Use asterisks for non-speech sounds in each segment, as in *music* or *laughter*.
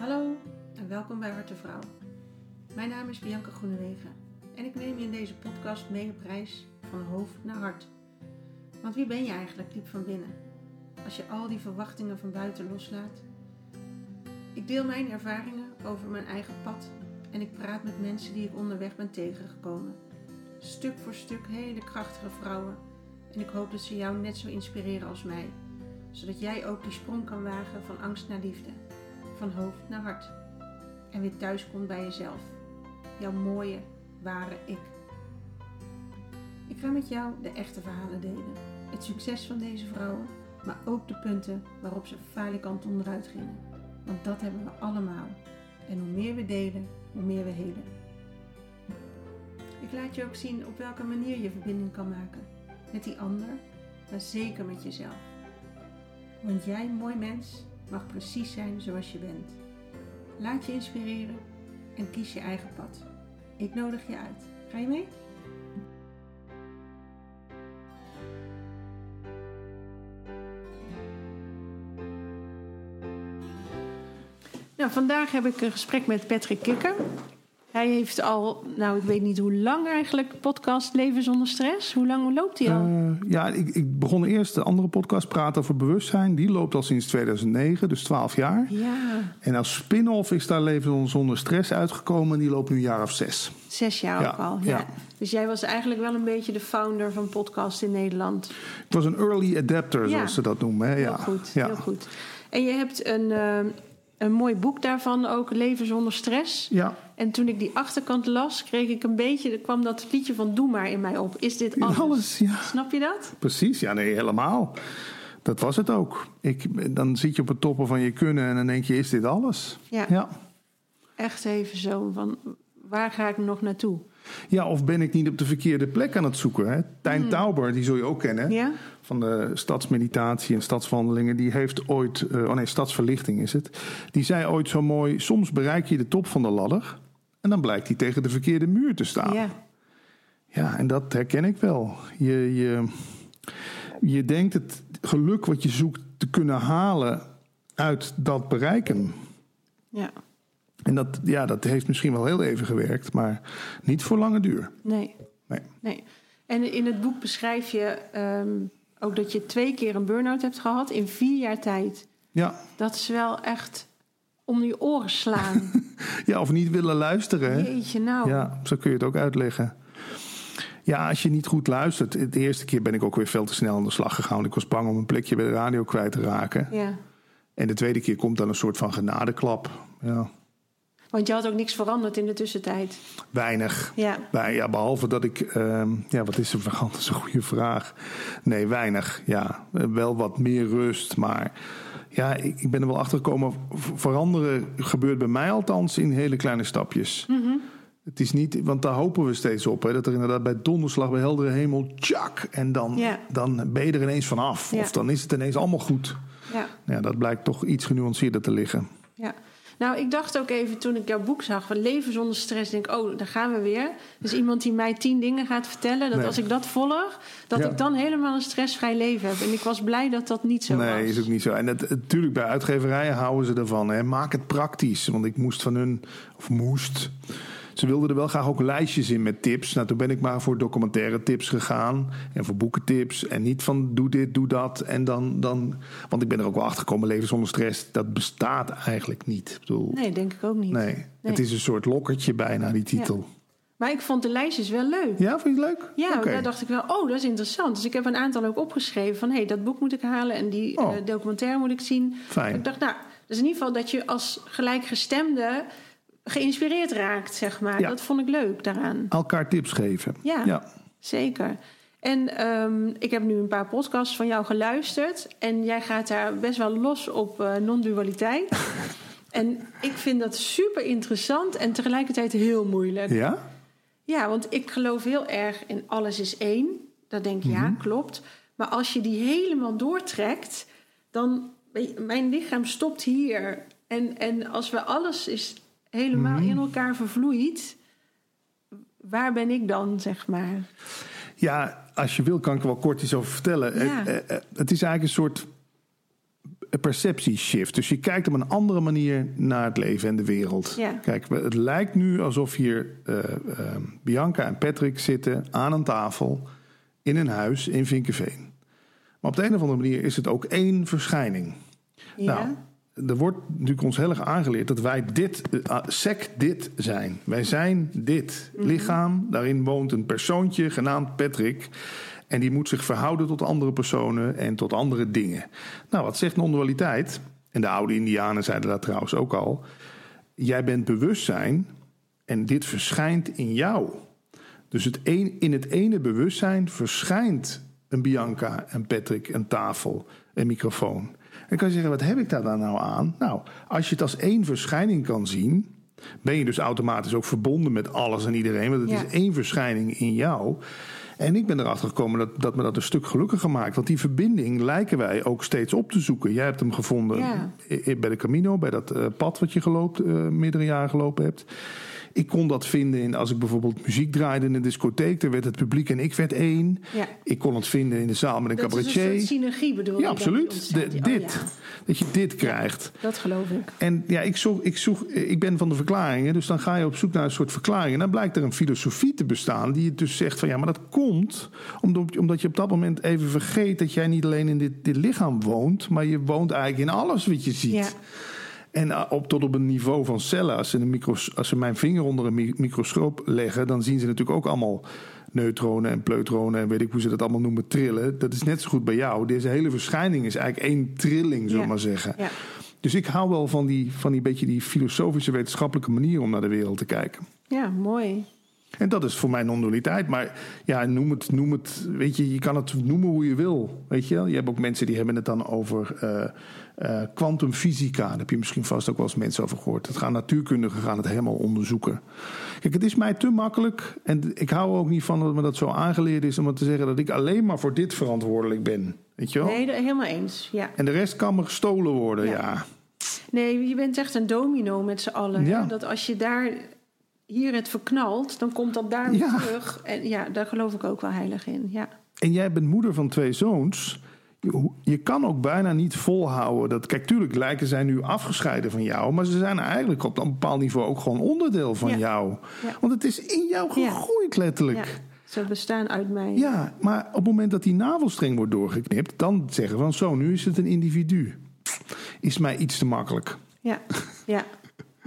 Hallo en welkom bij Harte Vrouw. Mijn naam is Bianca Groenewegen en ik neem je in deze podcast mee op reis van hoofd naar hart. Want wie ben je eigenlijk diep van binnen? Als je al die verwachtingen van buiten loslaat. Ik deel mijn ervaringen over mijn eigen pad en ik praat met mensen die ik onderweg ben tegengekomen. Stuk voor stuk hele krachtige vrouwen en ik hoop dat ze jou net zo inspireren als mij, zodat jij ook die sprong kan wagen van angst naar liefde van hoofd naar hart. En weer thuis komt bij jezelf. Jouw mooie, ware ik. Ik ga met jou de echte verhalen delen. Het succes van deze vrouwen, maar ook de punten waarop ze falikant onderuit gingen. Want dat hebben we allemaal. En hoe meer we delen, hoe meer we helen. Ik laat je ook zien op welke manier je verbinding kan maken. Met die ander, maar zeker met jezelf. Want jij, mooi mens, mag precies zijn zoals je bent. Laat je inspireren en kies je eigen pad. Ik nodig je uit. Ga je mee? Nou, vandaag heb ik een gesprek met Patrick Kikker. Hij heeft al, nou ik weet niet hoe lang eigenlijk, podcast Leven zonder stress. Hoe lang loopt hij al? Uh, ja, ik, ik, begon eerst de andere podcast praten over bewustzijn. Die loopt al sinds 2009, dus 12 jaar. Ja. En als spin-off is daar Leven zonder stress uitgekomen. En die loopt nu een jaar of zes. Zes jaar ook al, ja. ja. Dus jij was eigenlijk wel een beetje de founder van podcast in Nederland. Ik was een early adapter, zoals ze dat noemen. Hè? Heel goed, heel goed. En je hebt een... Uh, een mooi boek daarvan ook, Leven zonder stress. Ja. En toen ik die achterkant las, kreeg ik een beetje, er kwam dat liedje van Doe maar in mij op. Is dit alles? alles ja. Snap je dat? Precies, ja, nee, helemaal. Dat was het ook. Ik, dan zit je op het toppen van je kunnen en dan denk je, is dit alles? Ja. ja. Echt even zo van, waar ga ik nog naartoe? Ja, of ben ik niet op de verkeerde plek aan het zoeken? Hè? Tijn hmm. Tauber, die zul je ook kennen. Ja? Van de stadsmeditatie en stadswandelingen. Die heeft ooit, uh, oh nee, stadsverlichting is het. Die zei ooit zo mooi: soms bereik je de top van de ladder. En dan blijkt hij tegen de verkeerde muur te staan. Ja. Ja, en dat herken ik wel. Je, je, je denkt het geluk wat je zoekt te kunnen halen uit dat bereiken. Ja. En dat, ja, dat heeft misschien wel heel even gewerkt, maar niet voor lange duur. Nee. Nee. nee. En in het boek beschrijf je ehm, ook dat je twee keer een burn-out hebt gehad in vier jaar tijd. Ja. Dat is wel echt om je oren slaan. *laughs* ja, of niet willen luisteren. Jeetje nou. Ja, zo kun je het ook uitleggen. Ja, als je niet goed luistert. De eerste keer ben ik ook weer veel te snel aan de slag gegaan. Ik was bang om een plekje bij de radio kwijt te raken. Ja. En de tweede keer komt dan een soort van genadeklap. Ja. Want je had ook niks veranderd in de tussentijd? Weinig. Ja. Bij, ja behalve dat ik. Uh, ja, wat is er veranderd? *laughs* Dat is een goede vraag. Nee, weinig. Ja, wel wat meer rust. Maar ja, ik, ik ben er wel achter gekomen. Veranderen gebeurt bij mij althans in hele kleine stapjes. Mm Het is niet, want daar hopen we steeds op. Hè, dat er inderdaad bij donderslag, bij heldere hemel, tjak. En dan, ja. dan ben je er ineens vanaf. Ja. Of dan is het ineens allemaal goed. Ja. ja, dat blijkt toch iets genuanceerder te liggen. Ja. Nou, ik dacht ook even toen ik jouw boek zag van Leven zonder stress, denk ik, oh, daar gaan we weer. Dus iemand die mij tien dingen gaat vertellen, dat Nee. als ik dat volg, dat Ja. ik dan helemaal een stressvrij leven heb. En ik was blij dat dat niet zo nee, was. is ook niet zo. En het, natuurlijk, bij uitgeverijen houden ze ervan. Hè. Maak het praktisch. Want ik moest van hun, of moest. Ze wilden er wel graag ook lijstjes in met tips. Nou, toen ben ik maar voor documentaire tips gegaan. En voor boekentips. En niet van doe dit, doe dat. En dan, dan want ik ben er ook wel achter gekomen. Leven zonder stress, dat bestaat eigenlijk niet. Ik bedoel, Nee, denk ik ook niet. nee. Nee. Het is een soort lokkertje bijna, die titel. Maar ik vond de lijstjes wel leuk. Ja, vind je het leuk? Ja, daar dacht ik wel, oh, dat is interessant. Dus ik heb een aantal ook opgeschreven van, hé, hey, dat boek moet ik halen en die Oh. eh, documentaire moet ik zien. Fijn. Ik dacht, nou, dus in ieder geval dat je als gelijkgestemde geïnspireerd raakt, zeg maar. Ja. Dat vond ik leuk daaraan. Elkaar tips geven. Ja. ja. Zeker. En ehm, ik heb nu een paar podcasts van jou geluisterd. En jij gaat daar best wel los op eh, non-dualiteit. *laughs* en ik vind dat super interessant en tegelijkertijd heel moeilijk. Ja? Ja, want ik geloof heel erg in alles is één. Dat denk ik, ja, Mhm. klopt. Maar als je die helemaal doortrekt, dan... Mijn lichaam stopt hier. En, en als we alles is helemaal Mhm. in elkaar vervloeit... Waar ben ik dan, zeg maar? Ja, als je wil kan ik er wel kort iets over vertellen. Ja. Het, eh, eh, het is eigenlijk een soort perceptieshift. Dus je kijkt op een andere manier naar het leven en de wereld. Ja. Kijk, het lijkt nu alsof hier eh, eh, Bianca en Patrick zitten aan een tafel in een huis in Vinkenveen. Maar op de een of andere manier is het ook één verschijning. Ja. Nou, er wordt natuurlijk ons heel erg aangeleerd dat wij dit, uh, sec dit zijn. Wij zijn dit lichaam. Daarin woont een persoontje genaamd Patrick. En die moet zich verhouden tot andere personen en tot andere dingen. Nou, wat zegt non-dualiteit? En de oude Indianen zeiden dat trouwens ook al. Jij bent bewustzijn en dit verschijnt in jou. Dus het een, in het ene bewustzijn verschijnt een Bianca, een Patrick, een tafel, een microfoon. En dan kan je zeggen, wat heb ik daar dan nou aan? Nou, als je het als één verschijning kan zien, ben je dus automatisch ook verbonden met alles en iedereen. Want het Ja. is één verschijning in jou. En ik ben erachter gekomen dat, dat me dat een stuk gelukkiger maakt. Want die verbinding lijken wij ook steeds op te zoeken. Jij hebt hem gevonden Ja. bij de Camino, bij dat eh, pad wat je geloopt, eh, meerdere jaren gelopen hebt. Ik kon dat vinden in, als ik bijvoorbeeld muziek draaide in een discotheek. Dan werd het publiek en ik werd één. Ja. Ik kon het vinden in de zaal met een Dat is een cabaretier. soort synergie bedoel je? ja, absoluut. Oh, dit. ja. Dat je dit krijgt. Dat geloof ik. En ja, ik, zoek, ik, zoek, ik ben van de verklaringen. Dus dan ga je op zoek naar een soort verklaring. En dan blijkt er een filosofie te bestaan. Die het dus zegt van ja, maar dat komt omdat, omdat je op dat moment even vergeet dat jij niet alleen in dit, dit lichaam woont. Maar je woont eigenlijk in alles wat je ziet. En eh, op, tot op een niveau van cellen. Als ze, een micros, als ze mijn vinger onder een mi- microscoop leggen, dan zien ze natuurlijk ook allemaal neutronen en pleutronen en weet ik hoe ze dat allemaal noemen, trillen. Dat is net zo goed bij jou. Deze hele verschijning is eigenlijk één trilling, zullen we Ja. maar zeggen. Ja. Dus ik hou wel van die, van die beetje die filosofische wetenschappelijke manier om naar de wereld te kijken. ja, mooi. En dat is voor mij non-dualiteit. Maar ja, noem het, noem het, weet je, je kan het noemen hoe je wil. Weet je, je hebt ook mensen die hebben het dan over eh, kwantumfysica. Daar heb je misschien vast ook wel eens mensen over gehoord. Het gaan natuurkundigen gaan het helemaal onderzoeken. Kijk, het is mij te makkelijk. En ik hou er ook niet van dat me dat zo aangeleerd is om te zeggen dat ik alleen maar voor dit verantwoordelijk ben. Weet je wel? Nee, dat- helemaal eens. Ja. En de rest kan me gestolen worden, Ja. ja. Nee, je bent echt een domino met z'n allen. Ja. Dat als je daar hier het verknalt, dan komt dat daar Ja. weer terug. En ja, daar geloof ik ook wel heilig in. Ja. En jij bent moeder van twee zoons. Je, je kan ook bijna niet volhouden dat. Kijk, tuurlijk lijken zij nu afgescheiden van jou. Maar ze zijn eigenlijk op een bepaald niveau ook gewoon onderdeel van Ja. jou. Ja. Want het is in jou gegroeid, letterlijk. Ze bestaan uit mij. Ja, maar op het moment dat die navelstreng wordt doorgeknipt, dan zeggen we van zo, nu is het een individu. Is mij iets te makkelijk. Ja, ja. *laughs*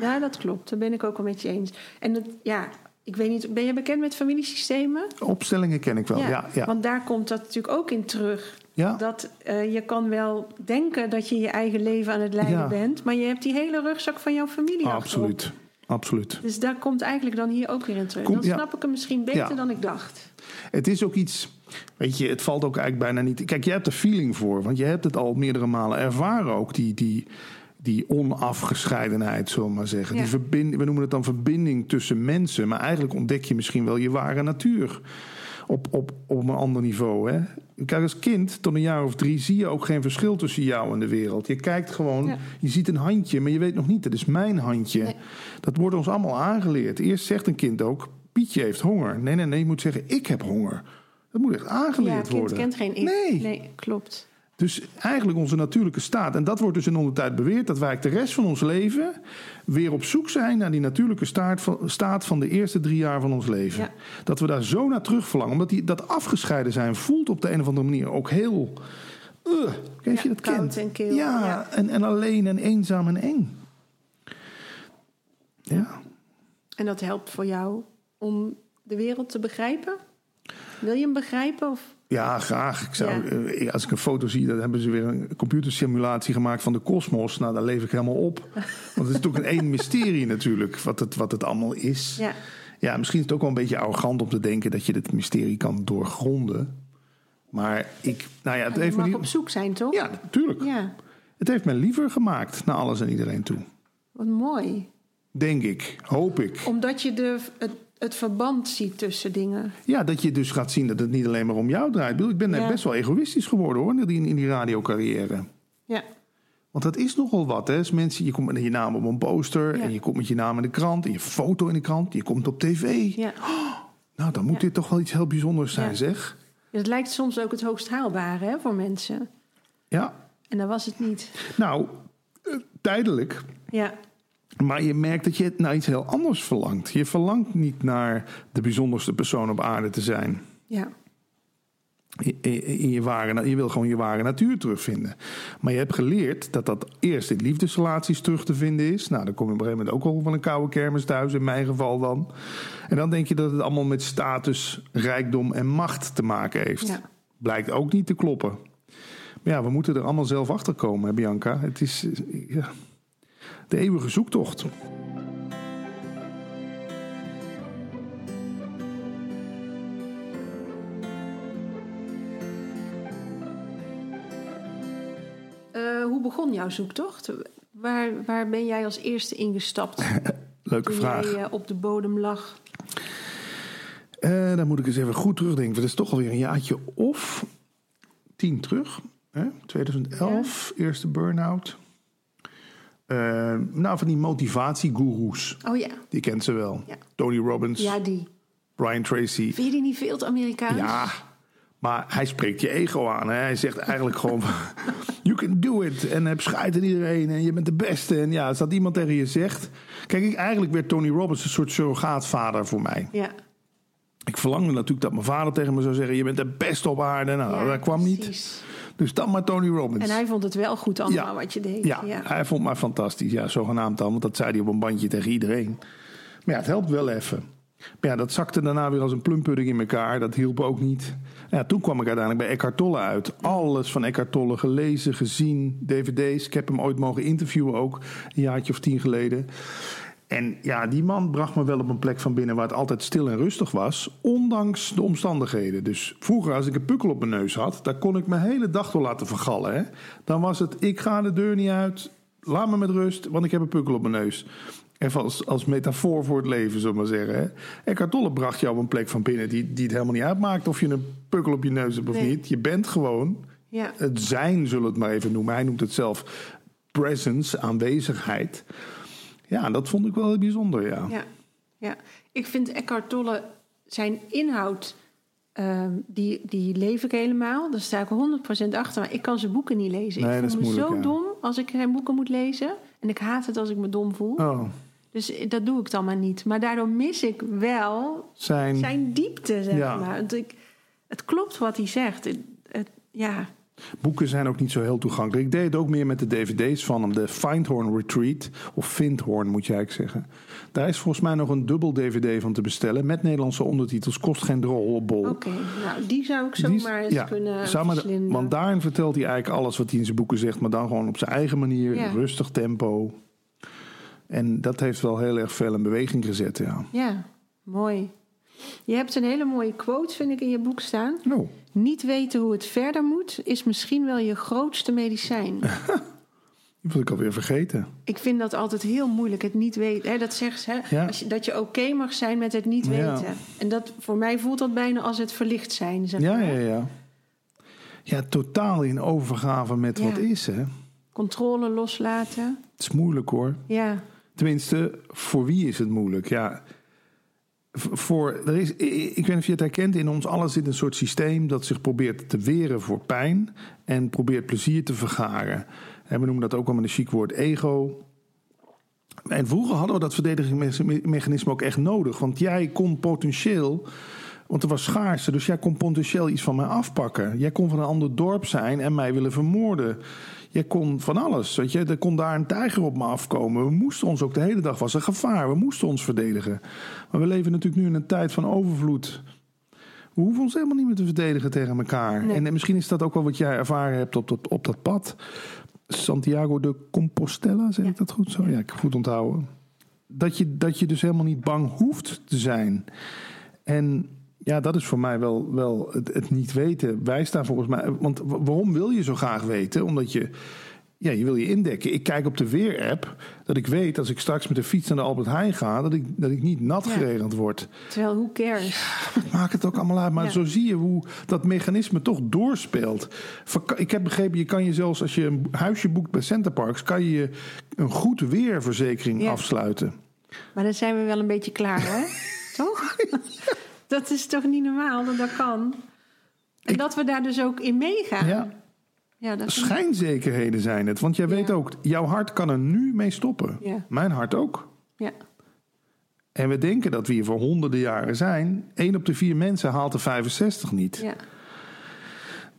ja, dat klopt. Daar ben ik ook wel met je eens. En dat, ja, ik weet niet, ben je bekend met familiesystemen? Opstellingen ken ik wel. Ja, ja, Want daar komt dat natuurlijk ook in terug. ja. Dat eh, je kan wel denken dat je je eigen leven aan het leiden bent, maar je hebt die hele rugzak van jouw familie achterop. absoluut. Absoluut. Dus daar komt eigenlijk dan hier ook weer in terug. Komt- dan snap ik hem misschien beter dan ik dacht. Het is ook iets. Weet je, het valt ook eigenlijk bijna niet. Kijk, jij hebt er feeling voor, want je hebt het al meerdere malen ervaren ook. Die, die, die onafgescheidenheid, zullen we maar zeggen. Ja. Die verbind, we noemen het dan verbinding tussen mensen. Maar eigenlijk ontdek je misschien wel je ware natuur. Op, op, op een ander niveau. Hè? Kijk, als kind, tot een jaar of drie, zie je ook geen verschil tussen jou en de wereld. Je kijkt gewoon, Ja. je ziet een handje, maar je weet nog niet, dat is mijn handje. Nee. Dat wordt ons allemaal aangeleerd. Eerst zegt een kind ook, Pietje heeft honger. Nee, nee, nee, je moet zeggen, ik heb honger. Dat moet echt Ja, aangeleerd kind worden. kent geen ik. Nee. nee, klopt. Dus eigenlijk onze natuurlijke staat. En dat wordt dus in onze tijd beweerd dat wij de rest van ons leven weer op zoek zijn naar die natuurlijke staat van, staat van de eerste drie jaar van ons leven. Ja. Dat we daar zo naar terug verlangen. Omdat die, dat afgescheiden zijn voelt op de een of andere manier ook heel. Uh, Ja, je dat kent? en kil, Ja, ja. En, en alleen en eenzaam en eng. Ja. En dat helpt voor jou om de wereld te begrijpen? Wil je hem begrijpen? Of? Ja, graag. Ik zou, Ja. eh, als ik een foto zie, dan hebben ze weer een computersimulatie gemaakt van de kosmos. Nou, daar leef ik helemaal op. *laughs* Want het is toch een één mysterie natuurlijk, wat het, wat het allemaal is. Ja, Ja, misschien is het ook wel een beetje arrogant om te denken dat je dit mysterie kan doorgronden. Maar ik, nou ja, het heeft me op zoek zijn, toch? Ja, natuurlijk. Ja, Het heeft me liever gemaakt naar alles en iedereen toe. wat mooi. Denk ik, hoop ik. Omdat je de, het, het verband ziet tussen dingen. Ja, dat je dus gaat zien dat het niet alleen maar om jou draait. Ik bedoel, Ik ben Ja. best wel egoïstisch geworden hoor, in, in die radiocarrière. Ja, Want dat is nogal wat, hè? Als mensen, je komt met je naam op een poster Ja. en je komt met je naam in de krant en je foto in de krant, je komt op tv. ja. Nou, dan moet dit toch wel iets heel bijzonders zijn, Ja. zeg. Het lijkt soms ook het hoogst haalbare hè, voor mensen. Ja, En dat was het niet. Nou, eh, tijdelijk. Ja, Maar je merkt dat je naar iets heel anders verlangt. Je verlangt niet naar de bijzonderste persoon op aarde te zijn. ja, In- je, ware, je wil gewoon je ware natuur terugvinden. Maar je hebt geleerd dat dat eerst in liefdesrelaties terug te vinden is. Nou, dan kom je op een gegeven moment ook al van een koude kermis thuis, in mijn geval dan. En dan denk je dat het allemaal met status, rijkdom en macht te maken heeft. Ja. Blijkt ook niet te kloppen. Maar ja, we moeten er allemaal zelf achter komen, hè, Bianca. Het is ja, de eeuwige zoektocht. Eh, hoe begon jouw zoektocht? Waar, waar ben jij als eerste ingestapt *laughs* Leuke toen vraag. jij eh, op de bodem lag? Eh, dan moet ik eens even goed terugdenken. Dat is toch alweer een jaartje of tien terug. Hè? 2011, eerste burn-out. Eh, nou, van die motivatiegoeroes. Oh ja, Die kent ze wel. Ja. Tony Robbins, ja die. Brian Tracy. Vind je die niet veel te Amerikaans? Ja, maar hij spreekt je ego aan. Hè? Hij zegt eigenlijk gewoon... *laughs* You can do it. En heb aan iedereen. En je bent de beste. En ja, als dat iemand tegen je zegt... Kijk, ik, eigenlijk werd Tony Robbins een soort surrogaatvader voor mij. Ja. Ik verlangde natuurlijk dat mijn vader tegen me zou zeggen: Je bent de beste op aarde. Nou, Ja, dat kwam niet. Dus dan maar Tony Robbins. En hij vond het wel goed allemaal Ja. wat je deed. ja, hij vond mij fantastisch. Ja, zogenaamd dan, want dat zei hij op een bandje tegen iedereen. Maar ja, het helpt wel even. Maar ja, dat zakte daarna weer als een plumpudding in elkaar. Dat hielp ook niet. Ja, toen kwam ik uiteindelijk bij Eckhart Tolle uit. Alles van Eckhart Tolle gelezen, gezien, dvd's. Ik heb hem ooit mogen interviewen ook, een jaartje of tien geleden. En ja, die man bracht me wel op een plek van binnen waar het altijd stil en rustig was, ondanks de omstandigheden. Dus vroeger, als ik een pukkel op mijn neus had, daar kon ik mijn hele dag door laten vergallen. Hè? Dan was het, ik ga de deur niet uit, laat me met rust, want ik heb een pukkel op mijn neus. Even als, als metafoor voor het leven, zullen we maar zeggen. Hè? Eckhart Tolle bracht jou op een plek van binnen die, die het helemaal niet uitmaakt of je een pukkel op je neus hebt of Nee. niet. Je bent gewoon Ja. het zijn, zullen we het maar even noemen. Hij noemt het zelf presence, aanwezigheid. Ja, dat vond ik wel heel bijzonder, ja. Ja, ja. Ik vind Eckhart Tolle, zijn inhoud, ehm, die, die leef ik helemaal. Daar sta ik 100% achter. Maar ik kan zijn boeken niet lezen. Nee, ik voel me moeilijk, zo ja. dom als ik zijn boeken moet lezen. En ik haat het als ik me dom voel. Oh, Dus dat doe ik dan maar niet. Maar daardoor mis ik wel zijn, zijn diepte, zeg Ja. maar. Want ik, het klopt wat hij zegt. Het, het- ja, boeken zijn ook niet zo heel toegankelijk. Ik deed het ook meer met de dvd's van hem. De Findhorn Retreat, of Findhorn moet je eigenlijk zeggen. Daar is volgens mij nog een dubbel dvd van te bestellen... met Nederlandse ondertitels, kost geen drol op bol. oké. Nou, die zou ik zomaar eens kunnen zou maar- verslinden. Want daarin vertelt hij eigenlijk alles wat hij in zijn boeken zegt... maar dan gewoon op zijn eigen manier, Ja. rustig tempo. En dat heeft wel heel erg veel in beweging gezet, ja. Ja, mooi. Je hebt een hele mooie quote, vind ik, in je boek staan. Oh, Niet weten hoe het verder moet, is misschien wel je grootste medicijn. *laughs* die was ik alweer vergeten. ik vind dat altijd heel moeilijk, het niet weten. Hè, dat zegt ze, hè, Ja. als je, dat je oké mag zijn met het niet Ja. weten. En dat, voor mij voelt dat bijna als het verlicht zijn. Zeg Ja, maar. ja, ja. Ja, totaal in overgave met Ja. wat is, hè. Controle loslaten. Het is moeilijk, hoor. Ja, Tenminste, voor wie is het moeilijk? Ja, voor, er is, ik weet niet of je het herkent, in ons allen zit een soort systeem dat zich probeert te weren voor pijn en probeert plezier te vergaren. En we noemen dat ook wel met een chic woord ego. En vroeger hadden we dat verdedigingsmechanisme ook echt nodig, want jij kon potentieel, want er was schaarste, dus jij kon potentieel iets van mij afpakken. Jij kon van een ander dorp zijn en mij willen vermoorden. Jij kon van alles. Weet je, er kon daar een tijger op me afkomen. We moesten ons ook de hele dag was een gevaar. We moesten ons verdedigen. Maar we leven natuurlijk nu in een tijd van overvloed. We hoeven ons helemaal niet meer te verdedigen tegen elkaar. Nee. En, en misschien is dat ook wel wat jij ervaren hebt op dat, op dat pad. Santiago de Compostela, zeg Ja. ik dat goed zo? Ja, ik heb goed onthouden. Dat je, dat je dus helemaal niet bang hoeft te zijn. En ja, dat is voor mij wel, wel het, het niet weten. Wij staan volgens mij. Want wa- waarom wil je zo graag weten? Omdat je. Ja, je wil je indekken. Ik kijk op de weer-app dat ik weet als ik straks met de fiets naar de Albert Heijn ga, dat ik, dat ik niet nat Ja. geregend word. terwijl hoe cares? Maakt het ook allemaal uit. Maar Ja. zo zie je hoe dat mechanisme toch doorspeelt. Ik heb begrepen, je kan je zelfs als je een huisje boekt bij Centerparks, kan je een goed weerverzekering afsluiten. Maar dan zijn we wel een beetje klaar, hè? *laughs* toch? Dat is toch niet normaal dat dat kan? En dat we daar dus ook in meegaan. Ja. Ja, dat Schijnzekerheden zijn het. Want jij weet Ja. ook, jouw hart kan er nu mee stoppen. Ja. Mijn hart ook. Ja. En we denken dat we hier voor honderden jaren zijn. Eén op de vier mensen haalt de 65 niet. Ja.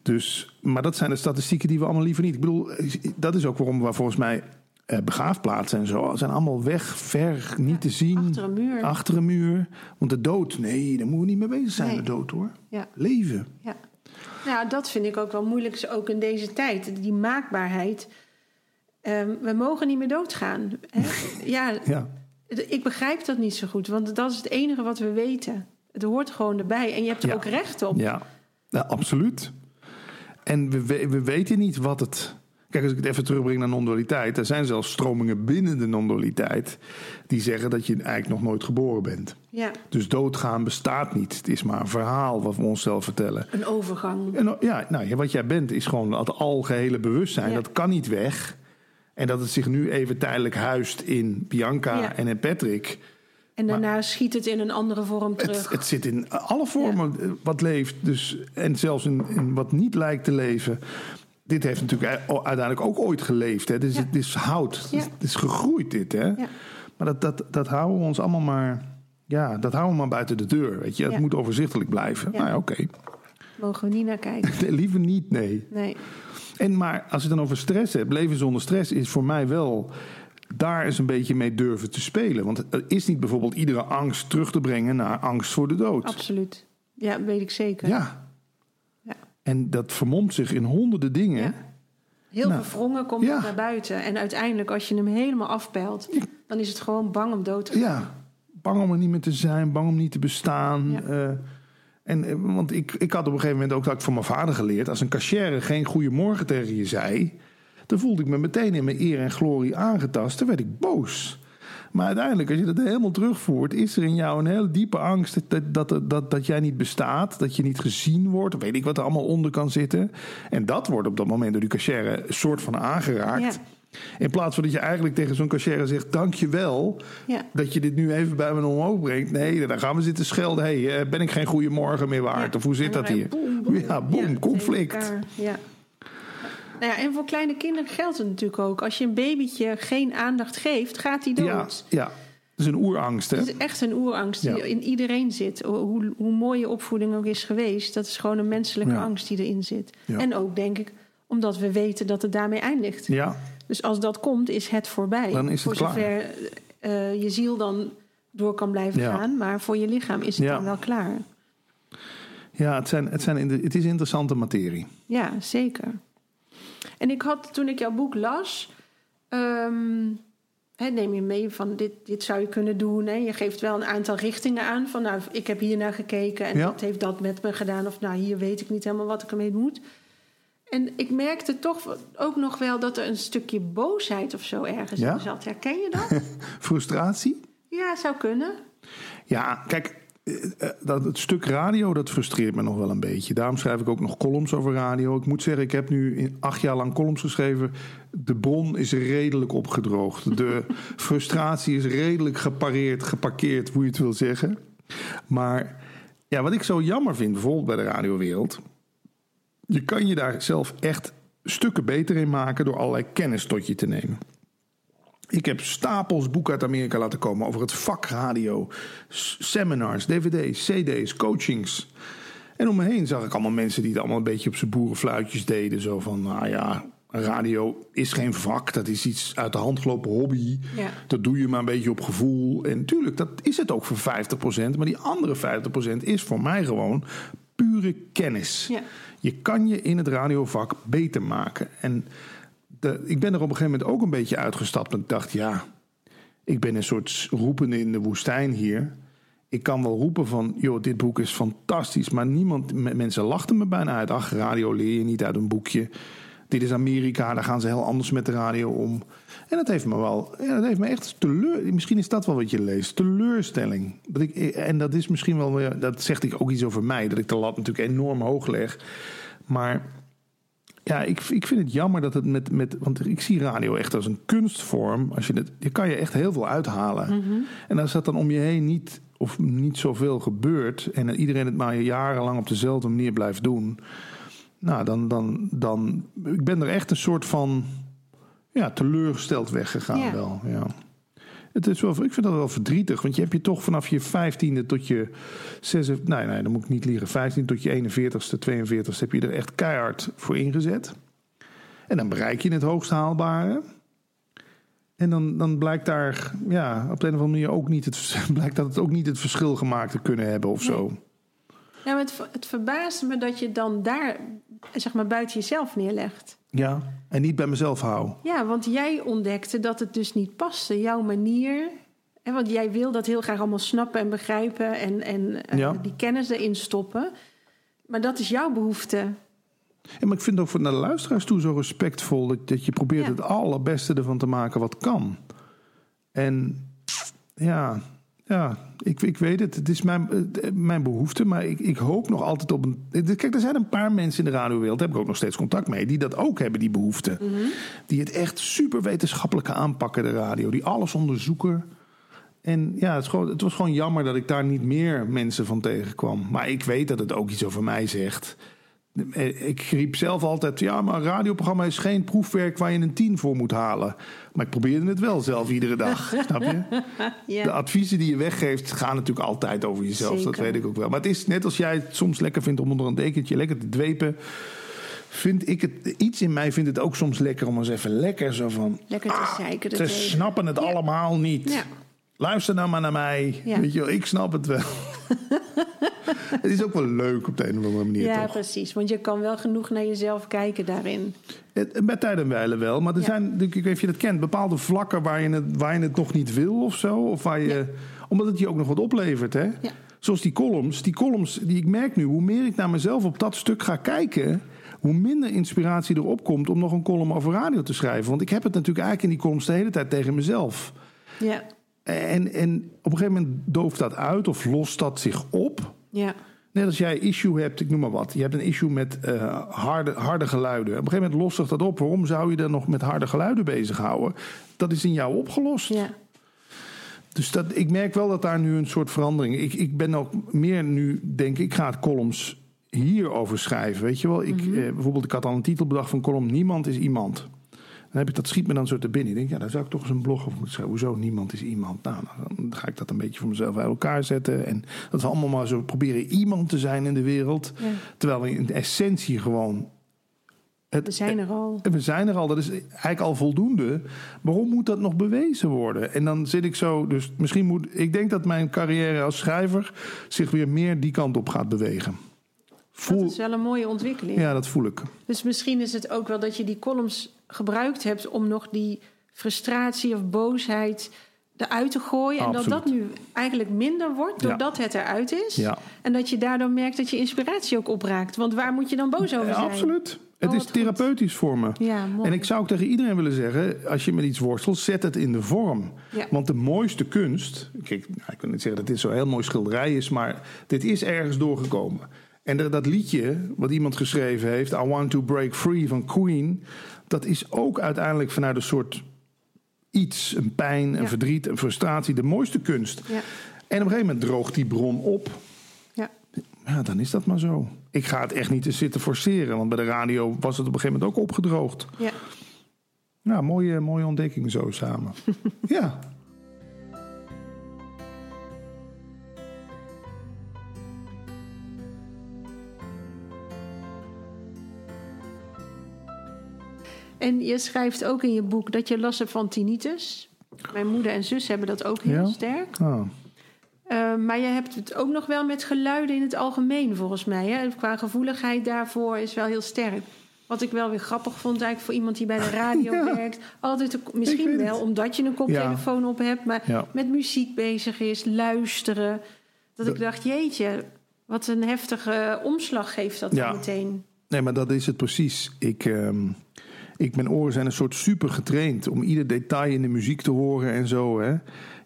Dus, maar dat zijn de statistieken die we allemaal liever niet. Ik bedoel, dat is ook waarom we volgens mij eh, begraafplaatsen en zo zijn allemaal weg, ver, niet te zien. Achter een muur. Achter een muur. Want de dood, nee, daar moeten we niet mee bezig zijn, Nee. de dood hoor. Ja. Leven. Ja. Nou, dat vind ik ook wel moeilijk, ook in deze tijd. Die maakbaarheid. Ehm, we mogen niet meer doodgaan. Hè? *laughs* ja, Ja. ik begrijp dat niet zo goed, want dat is het enige wat we weten. Het hoort gewoon erbij en je hebt er Ja. ook recht op. Ja, ja absoluut. En we, we weten niet wat het. Kijk, als ik het even terugbreng naar non-dualiteit. Er zijn zelfs stromingen binnen de non-dualiteit. die zeggen dat je eigenlijk nog nooit geboren bent. Ja, Dus doodgaan bestaat niet. Het is maar een verhaal wat we onszelf vertellen. een overgang. En ja, nou, wat jij bent is gewoon het algehele bewustzijn. Ja. Dat kan niet weg. En dat het zich nu even tijdelijk huist in Bianca Ja. en in Patrick. En daarna schiet het in een andere vorm terug. Het, het zit in alle vormen wat leeft. Dus, en zelfs in, in wat niet lijkt te leven. Dit heeft natuurlijk uiteindelijk ook ooit geleefd. Hè. Ja. het is hout. Het, is, Ja. het is gegroeid dit. Hè. Ja. Maar dat, dat, dat houden we ons allemaal maar... Ja, dat houden we maar buiten de deur. Weet je. Het moet overzichtelijk blijven. Nou ja, oké. Mogen we niet naar kijken. *laughs* Nee, liever niet, nee. Nee. En maar als je het dan over stress hebt, leven zonder stress is voor mij wel daar eens een beetje mee durven te spelen. Want het is niet bijvoorbeeld iedere angst terug te brengen naar angst voor de dood. Absoluut. Ja, weet ik zeker. Ja. En dat vermomt zich in honderden dingen. Ja. Heel Nou, verwrongen komt ja. het naar buiten. En uiteindelijk, als je hem helemaal afpelt, dan is het gewoon bang om dood te gaan. Ja, bang om er niet meer te zijn, bang om niet te bestaan. Ja. Eh, en, eh, want ik, ik had op een gegeven moment ook dat ik van mijn vader geleerd... als een cashier geen goeiemorgen tegen je zei... dan voelde ik me meteen in mijn eer en glorie aangetast. Dan werd ik boos. Maar uiteindelijk, als je dat helemaal terugvoert... is er in jou een hele diepe angst dat, dat, dat, dat, dat jij niet bestaat... dat je niet gezien wordt, weet ik wat er allemaal onder kan zitten. En dat wordt op dat moment door die cashier een soort van aangeraakt... Ja. In plaats van dat je eigenlijk tegen zo'n cashier zegt: Dank je wel Ja. dat je dit nu even bij me omhoog brengt. Nee, dan gaan we zitten schelden. hey, eh, ben ik geen goede morgen meer waard? Ja. Of hoe zit dat hier? Ja, boem, Ja, conflict. Ja. Nou ja, en voor kleine kinderen geldt het natuurlijk ook. Als je een babytje geen aandacht geeft, gaat hij dood. Ja, ja, dat is een oerangst. Hè? Het is echt een oerangst die Ja. in iedereen zit. Hoe, hoe mooi je opvoeding ook is geweest, dat is gewoon een menselijke Ja. angst die erin zit. Ja. En ook denk ik, omdat we weten dat het daarmee eindigt. Ja, Dus als dat komt, is het voorbij. Dan is het voor zover eh, je ziel dan door kan blijven gaan. Maar voor je lichaam is het dan wel klaar. ja het, zijn, het, zijn, in de- het is interessante materie. Ja, zeker. En ik had toen ik jouw boek las, ehm, hè, neem je mee van dit, dit zou je kunnen doen. Hè? Je geeft wel een aantal richtingen aan van nou, ik heb hier naar gekeken en Ja. dat heeft dat met me gedaan. Of nou, hier weet ik niet helemaal wat ik ermee moet. En ik merkte toch ook nog wel dat er een stukje boosheid of zo ergens Ja? in zat. Herken je dat? *laughs* Frustratie? ja, zou kunnen. Ja, kijk, dat, het stuk radio, dat frustreert me nog wel een beetje. Daarom schrijf ik ook nog columns over radio. Ik moet zeggen, ik heb nu in acht jaar lang columns geschreven. De bron is redelijk opgedroogd. De *laughs* frustratie is redelijk gepareerd, geparkeerd, hoe je het wil zeggen. Maar ja, wat ik zo jammer vind, bijvoorbeeld bij de radiowereld... je kan je daar zelf echt stukken beter in maken... door allerlei kennis tot je te nemen. Ik heb stapels boeken uit Amerika laten komen over het vak radio. Seminars, dvd's, cd's, coachings. En om me heen zag ik allemaal mensen die het allemaal een beetje op zijn boerenfluitjes deden. Zo van, nou ja, radio is geen vak. Dat is iets uit de hand gelopen hobby. Ja. Dat doe je maar een beetje op gevoel. En tuurlijk, dat is het ook voor 50%. Maar die andere 50% is voor mij gewoon pure kennis. Ja. Je kan je in het radiovak beter maken. En ik ben er op een gegeven moment ook een beetje uitgestapt. En ik dacht, ja, ik ben een soort roepende in de woestijn hier. Ik kan wel roepen van, joh, dit boek is fantastisch. Maar niemand, mensen lachten me bijna uit. Ach, radio leer je niet uit een boekje. Dit is Amerika, daar gaan ze heel anders met de radio om. En dat heeft me wel, ja, dat heeft me echt teleur. Misschien is dat wel wat je leest, teleurstelling. Dat ik, en dat is misschien wel, dat zegt ik ook iets over mij, dat ik de lat natuurlijk enorm hoog leg. Maar ja, ik, ik vind het jammer dat het met, met. Want ik zie radio echt als een kunstvorm. Als je, het, je kan je echt heel veel uithalen. En als dat dan om je heen niet, of niet zoveel gebeurt. en iedereen het maar jarenlang op dezelfde manier blijft doen. nou, dan, dan, dan. Ik ben er echt een soort van. Ja, teleurgesteld weggegaan wel. Ja. Het is wel, ik vind dat wel verdrietig, want je hebt je toch vanaf je vijftiende tot je zes, nee, nee, dan moet ik niet liegen, 15 tot je 41ste, 42ste heb je er echt keihard voor ingezet. En dan bereik je het hoogst haalbare. En dan, dan blijkt daar, ja, op de een of andere manier ook niet het, *laughs* blijkt dat het ook niet het verschil gemaakt te kunnen hebben of zo. Maar het, het verbaast me dat je dan daar, zeg maar, buiten jezelf neerlegt. Ja, en niet bij mezelf hou. Ja, want jij ontdekte dat het dus niet paste, jouw manier. En want jij wil dat heel graag allemaal snappen en begrijpen en, en eh, die kennis erin stoppen. Maar dat is jouw behoefte. Ja, maar ik vind het ook voor naar de luisteraars toe zo respectvol dat, dat je probeert Ja. het allerbeste ervan te maken wat kan. En ja, ja ik, ik weet het. Het is mijn, eh, mijn behoefte, maar ik, ik hoop nog altijd op een. Kijk, er zijn een paar mensen in de radiowereld, daar heb ik ook nog steeds contact mee, die dat ook hebben, die behoefte. Die het echt super wetenschappelijk aanpakken, de radio. Die alles onderzoeken. En ja, het, gewoon, het was gewoon jammer dat ik daar niet meer mensen van tegenkwam. Maar ik weet dat het ook iets over mij zegt. Eh, Ik riep zelf altijd, ja, maar een radioprogramma is geen proefwerk waar je een tien voor moet halen. Maar ik probeerde het wel zelf iedere dag, *laughs* snap je? Ja. De adviezen die je weggeeft gaan natuurlijk altijd over jezelf, dat weet ik ook wel. Maar het is net als jij het soms lekker vindt om onder een dekentje lekker te dwepen... Vind ik het, iets in mij vindt het ook soms lekker om eens even lekker zo van... Lekker te ah, zeiken Ze snappen het allemaal niet. Ja. Luister nou maar naar mij. Ja. Weet je wel, ik snap het wel. *laughs* het is ook wel leuk op de een of andere manier, Ja, toch? precies. Want je kan wel genoeg naar jezelf kijken daarin. Met tijd en wijle wel. Maar er Ja. zijn, ik weet niet of je dat kent, bepaalde vlakken waar je het, waar je het nog niet wil of zo. Of waar je, Ja. Omdat het je ook nog wat oplevert, hè? Ja. Zoals die columns. Die columns, die ik merk nu, hoe meer ik naar mezelf op dat stuk ga kijken... hoe minder inspiratie erop komt om nog een column over radio te schrijven. Want ik heb het natuurlijk eigenlijk in die columns de hele tijd tegen mezelf. Ja, En, en op een gegeven moment dooft dat uit of lost dat zich op... ja, Net als jij issue hebt, ik noem maar wat. Je hebt een issue met eh, harde, harde geluiden. Op een gegeven moment lost zich dat op. Waarom zou je dan nog met harde geluiden bezighouden? Dat is in jou opgelost. ja. Dus dat, ik merk wel dat daar nu een soort verandering... Ik, ik ben ook meer nu, denk ik, ik ga het columns hierover schrijven. Weet je wel? Ik, Mhm. eh, bijvoorbeeld, ik had al een titel bedacht van column... Niemand is iemand. Dan heb ik, dat schiet me dan zo te binnen. Ik denk, ja, daar zou ik toch eens een blog over moeten schrijven. Hoezo niemand is iemand? Nou, dan ga ik dat een beetje voor mezelf bij elkaar zetten. En dat we allemaal maar zo proberen iemand te zijn in de wereld. Ja. Terwijl we in de essentie gewoon... Het, We zijn er al. we zijn er al, dat is eigenlijk al voldoende. Waarom moet dat nog bewezen worden? En dan zit ik zo, dus misschien moet. Ik denk dat mijn carrière als schrijver zich weer meer die kant op gaat bewegen. Dat Voel, is wel een mooie ontwikkeling. ja, dat voel ik. Dus misschien is het ook wel dat je die columns gebruikt hebt om nog die frustratie of boosheid eruit te gooien. En dat Absoluut. dat nu eigenlijk minder wordt Ja. doordat het eruit is. Ja. En dat je daardoor merkt dat je inspiratie ook opraakt. Want waar moet je dan boos over zijn? absoluut. Het Oh, is goed. therapeutisch voor me. Ja. En ik zou ook tegen iedereen willen zeggen: als je met iets worstelt, zet het in de vorm. Ja. Want de mooiste kunst. Kijk, nou, ik kan niet zeggen dat dit zo'n heel mooi schilderij is, maar dit is ergens doorgekomen. En dat liedje wat iemand geschreven heeft, I Want to Break Free van Queen, dat is ook uiteindelijk vanuit een soort iets, een pijn, een Ja. verdriet, een frustratie, de mooiste kunst. Ja. En op een gegeven moment droogt die bron op. Ja. Ja, dan is dat maar zo. Ik ga het echt niet te zitten forceren, want bij de radio was het op een gegeven moment ook opgedroogd. Ja. Nou, mooie, mooie ontdekking zo samen. *laughs* ja. En je schrijft ook in je boek dat je last hebt van tinnitus. Mijn moeder en zus hebben dat ook heel Ja? sterk. Ah. Uh, maar je hebt het ook nog wel met geluiden in het algemeen, volgens mij. Hè? Qua gevoeligheid daarvoor is wel heel sterk. Wat ik wel weer grappig vond, eigenlijk voor iemand die bij de radio *laughs* Ja. werkt. Altijd, een- misschien wel omdat je een koptelefoon op hebt, maar Ja. met muziek bezig is, luisteren. Dat ik dacht, jeetje, wat een heftige omslag geeft dat dan meteen. Nee, maar dat is het precies. Ik, ehm, ik, mijn oren zijn een soort super getraind om ieder detail in de muziek te horen en zo. Hè.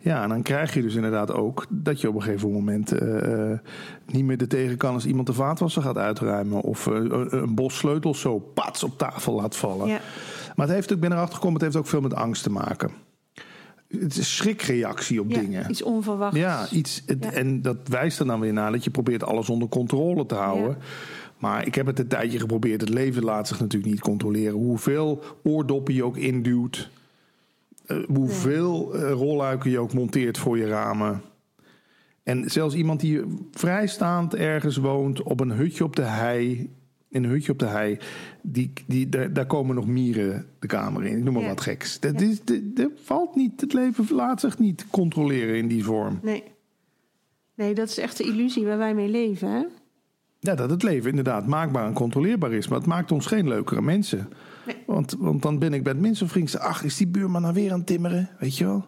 Ja, en dan krijg je dus inderdaad ook dat je op een gegeven moment eh, eh, niet meer er tegen kan als iemand de vaatwasser gaat uitruimen. Of eh, een, bos sleutels zo pats op tafel laat vallen. Ja. Maar het heeft ook, ik ben erachter gekomen, het heeft ook veel met angst te maken. Het is een schrikreactie op Ja, dingen. iets onverwachts. Ja, iets, het- Ja. en dat wijst er dan weer naar dat je probeert alles onder controle te houden. Maar ik heb het een tijdje geprobeerd. Het leven laat zich natuurlijk niet controleren. Hoeveel oordoppen je ook induwt. eh, hoeveel eh, rolluiken je ook monteert voor je ramen. En zelfs iemand die vrijstaand ergens woont op een hutje op de hei. In een hutje op de hei. Die, die, daar, daar komen nog mieren de kamer in. Ik noem maar Ja. wat geks. Dat, is, dat, dat valt niet. Het leven laat zich niet controleren in die vorm. Nee. Nee, dat is echt de illusie waar wij mee leven, hè? Ja, dat het leven inderdaad maakbaar en controleerbaar is. Maar het maakt ons geen leukere mensen. Nee. Want, want dan ben ik bij het minste vriend. Ach, is die buurman nou weer aan het timmeren? Weet je wel?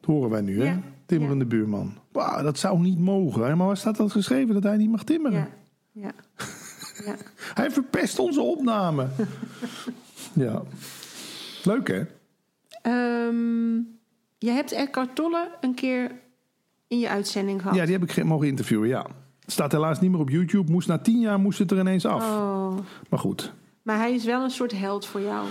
Dat horen wij nu, hè? Ja. Timmerende buurman. Wauw, dat zou niet mogen. hè? Maar waar staat dat geschreven dat hij niet mag timmeren? Ja. Ja. ja. *laughs* Hij verpest onze opname. *laughs* ja. Leuk, hè? Ehm, je hebt Eckhart Tolle een keer in je uitzending gehad. Ja, die heb ik ge- mogen interviewen, ja. Staat helaas niet meer op YouTube. Moest na tien jaar moest het er ineens af. Oh. Maar goed. Maar hij is wel een soort held voor jou.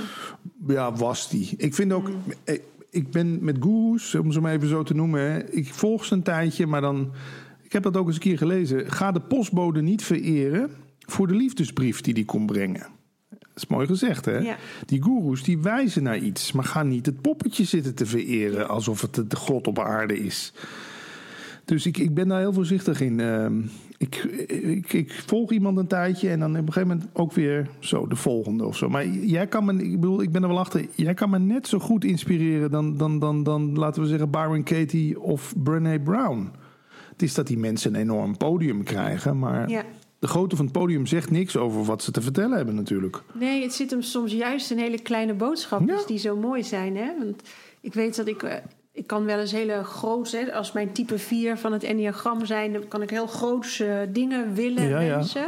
Ja, was die. Ik vind ook. ik- Ik ben met goeroes, om ze maar even zo te noemen. hè, Ik volg ze een tijdje, maar dan. Ik heb dat ook eens een keer gelezen. Ga de postbode niet vereren voor de liefdesbrief die die kon brengen. Dat is mooi gezegd, hè? Ja. Die goeroes die wijzen naar iets, maar ga niet het poppetje zitten te vereren alsof het de god op aarde is. Dus ik, ik ben daar heel voorzichtig in. Ehm, ik, ik, ik volg iemand een tijdje en dan op een gegeven moment ook weer zo de volgende of zo. Maar jij kan me, ik bedoel, ik ben er wel achter. Jij kan me net zo goed inspireren dan, dan, dan, dan laten we zeggen, Byron Katie of Brené Brown. Het is dat die mensen een enorm podium krijgen, maar Ja. de grootte van het podium zegt niks over wat ze te vertellen hebben natuurlijk. Nee, het zit hem soms juist in hele kleine boodschapjes Ja. die zo mooi zijn. Hè? Want ik weet dat ik... eh, Ik kan wel eens hele grote... hè, Als mijn type 4 van het enneagram zijn... dan kan ik heel grootse dingen willen, Ja, ja. mensen.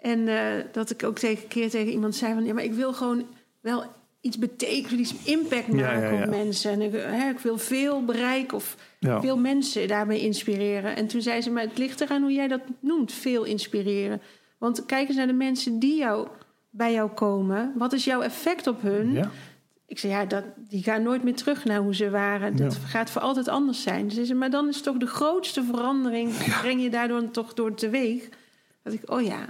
En eh, dat ik ook tegen een keer tegen iemand zei van... ja, maar ik wil gewoon wel iets betekenen, iets impact maken ja, op mensen. En ik, hè, ik wil veel bereiken of veel mensen daarmee inspireren. En toen zei ze, maar het ligt eraan hoe jij dat noemt, veel inspireren. Want kijk eens naar de mensen die jou, bij jou komen. Wat is jouw effect op hun? Ik zei, ja, dat, die gaan nooit meer terug naar hoe ze waren. Dat Ja. gaat voor altijd anders zijn. Ze zei, maar dan is toch de grootste verandering... breng je daardoor toch door teweeg. Dat ik, oh ja...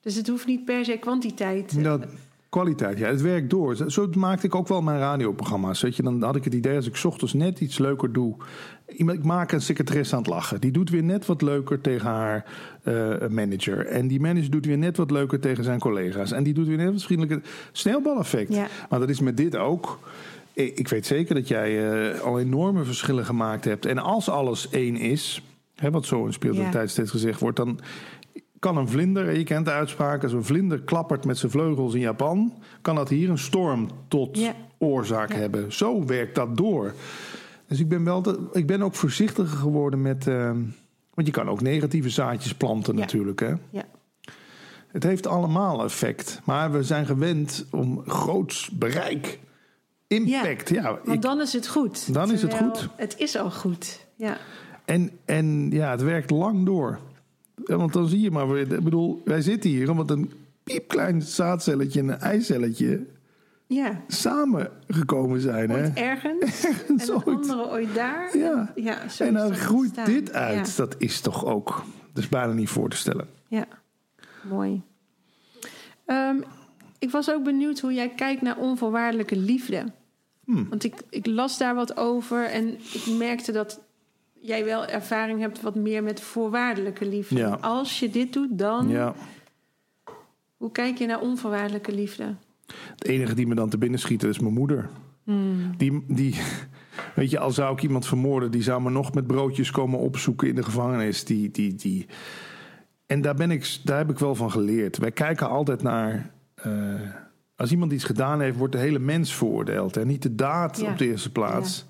Dus het hoeft niet per se kwantiteit. Dat, kwaliteit, ja, het werkt door. Zo- maakte ik ook wel mijn radioprogramma's. Weet je, dan had ik het idee als ik 's ochtends net iets leuker doe. Ik maak een secretaresse aan het lachen. Die doet weer net wat leuker tegen haar eh, manager. En die manager doet weer net wat leuker tegen zijn collega's. En die doet weer net wat vriendelijker. Sneeuwbaleffect. Ja. Maar dat is met dit ook. Ik ik weet zeker dat jij eh, al enorme verschillen gemaakt hebt. En als alles één is, hè, wat zo in speeltijd steeds gezegd wordt, dan kan een vlinder, je kent de uitspraak, als een vlinder klappert met zijn vleugels in Japan, kan dat hier een storm tot oorzaak hebben. Zo werkt dat door. Dus ik ben, wel te- ik ben ook voorzichtiger geworden met. eh, want je kan ook negatieve zaadjes planten, Ja. natuurlijk. Hè? Ja. Het heeft allemaal effect. Maar we zijn gewend om groots bereik, impact. Ja, Want ik- dan is het goed. Dan is het goed. Het is al goed, ja. En, en ja, het werkt lang door. Want dan zie je maar weer. Ik bedoel, wij zitten hier omdat een piepklein zaadcelletje en een eicelletje Ja, samengekomen zijn. Hè? ooit ergens *laughs* Ergens en ooit. andere ooit daar. Ja. En dan groeit dit uit. Ja, Dat is toch ook. Dat is bijna niet voor te stellen. ja. mooi. Ehm, ik was ook benieuwd hoe jij kijkt naar onvoorwaardelijke liefde. Hmm. Want ik, ik las daar wat over en ik merkte dat jij wel ervaring hebt wat meer met voorwaardelijke liefde. Ja. Als je dit doet, dan. Ja. Hoe kijk je naar onvoorwaardelijke liefde? Het enige die me dan te binnen schiet is mijn moeder. Die, die, weet je, al zou ik iemand vermoorden, die zou me nog met broodjes komen opzoeken in de gevangenis. Die, die, die. En daar, ben ik, daar heb ik wel van geleerd. Wij kijken altijd naar. eh, als iemand iets gedaan heeft, wordt de hele mens veroordeeld. En niet de daad Ja. op de eerste plaats.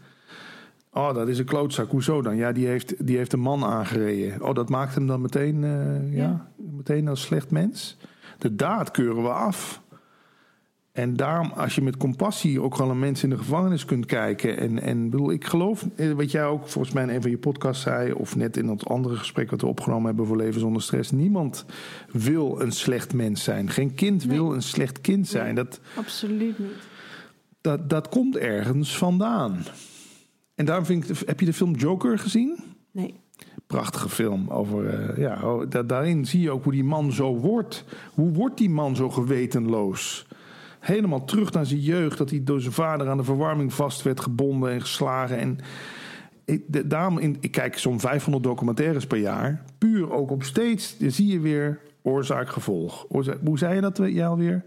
Oh, dat is een klootzak. Hoezo dan? Ja, die heeft, die heeft een man aangereden. Oh, dat maakt hem dan meteen, eh, ja. Ja. meteen als slecht mens. De daad keuren we af. En daarom, als je met compassie ook wel een mens in de gevangenis kunt kijken. En, en bedoel, ik geloof, eh, wat jij ook volgens mij in een van je podcasts zei. of net in dat andere gesprek wat we opgenomen hebben voor Leven zonder stress. Niemand wil een slecht mens zijn. Geen kind Nee. wil een slecht kind zijn. Dat, Absoluut niet. dat, dat komt ergens vandaan. En daarom vind ik, heb je de film Joker gezien? Nee. Prachtige film. Over, eh, ja, oh, da- daarin zie je ook hoe die man zo wordt. Hoe wordt die man zo gewetenloos? Helemaal terug naar zijn jeugd. Dat hij door zijn vader aan de verwarming vast werd gebonden en geslagen. En ik, de- daarom in, ik kijk zo'n 500 documentaires per jaar. Puur ook op steeds. Dan zie je weer oorzaak-gevolg. Oorzaak, hoe zei je dat eh, jij alweer?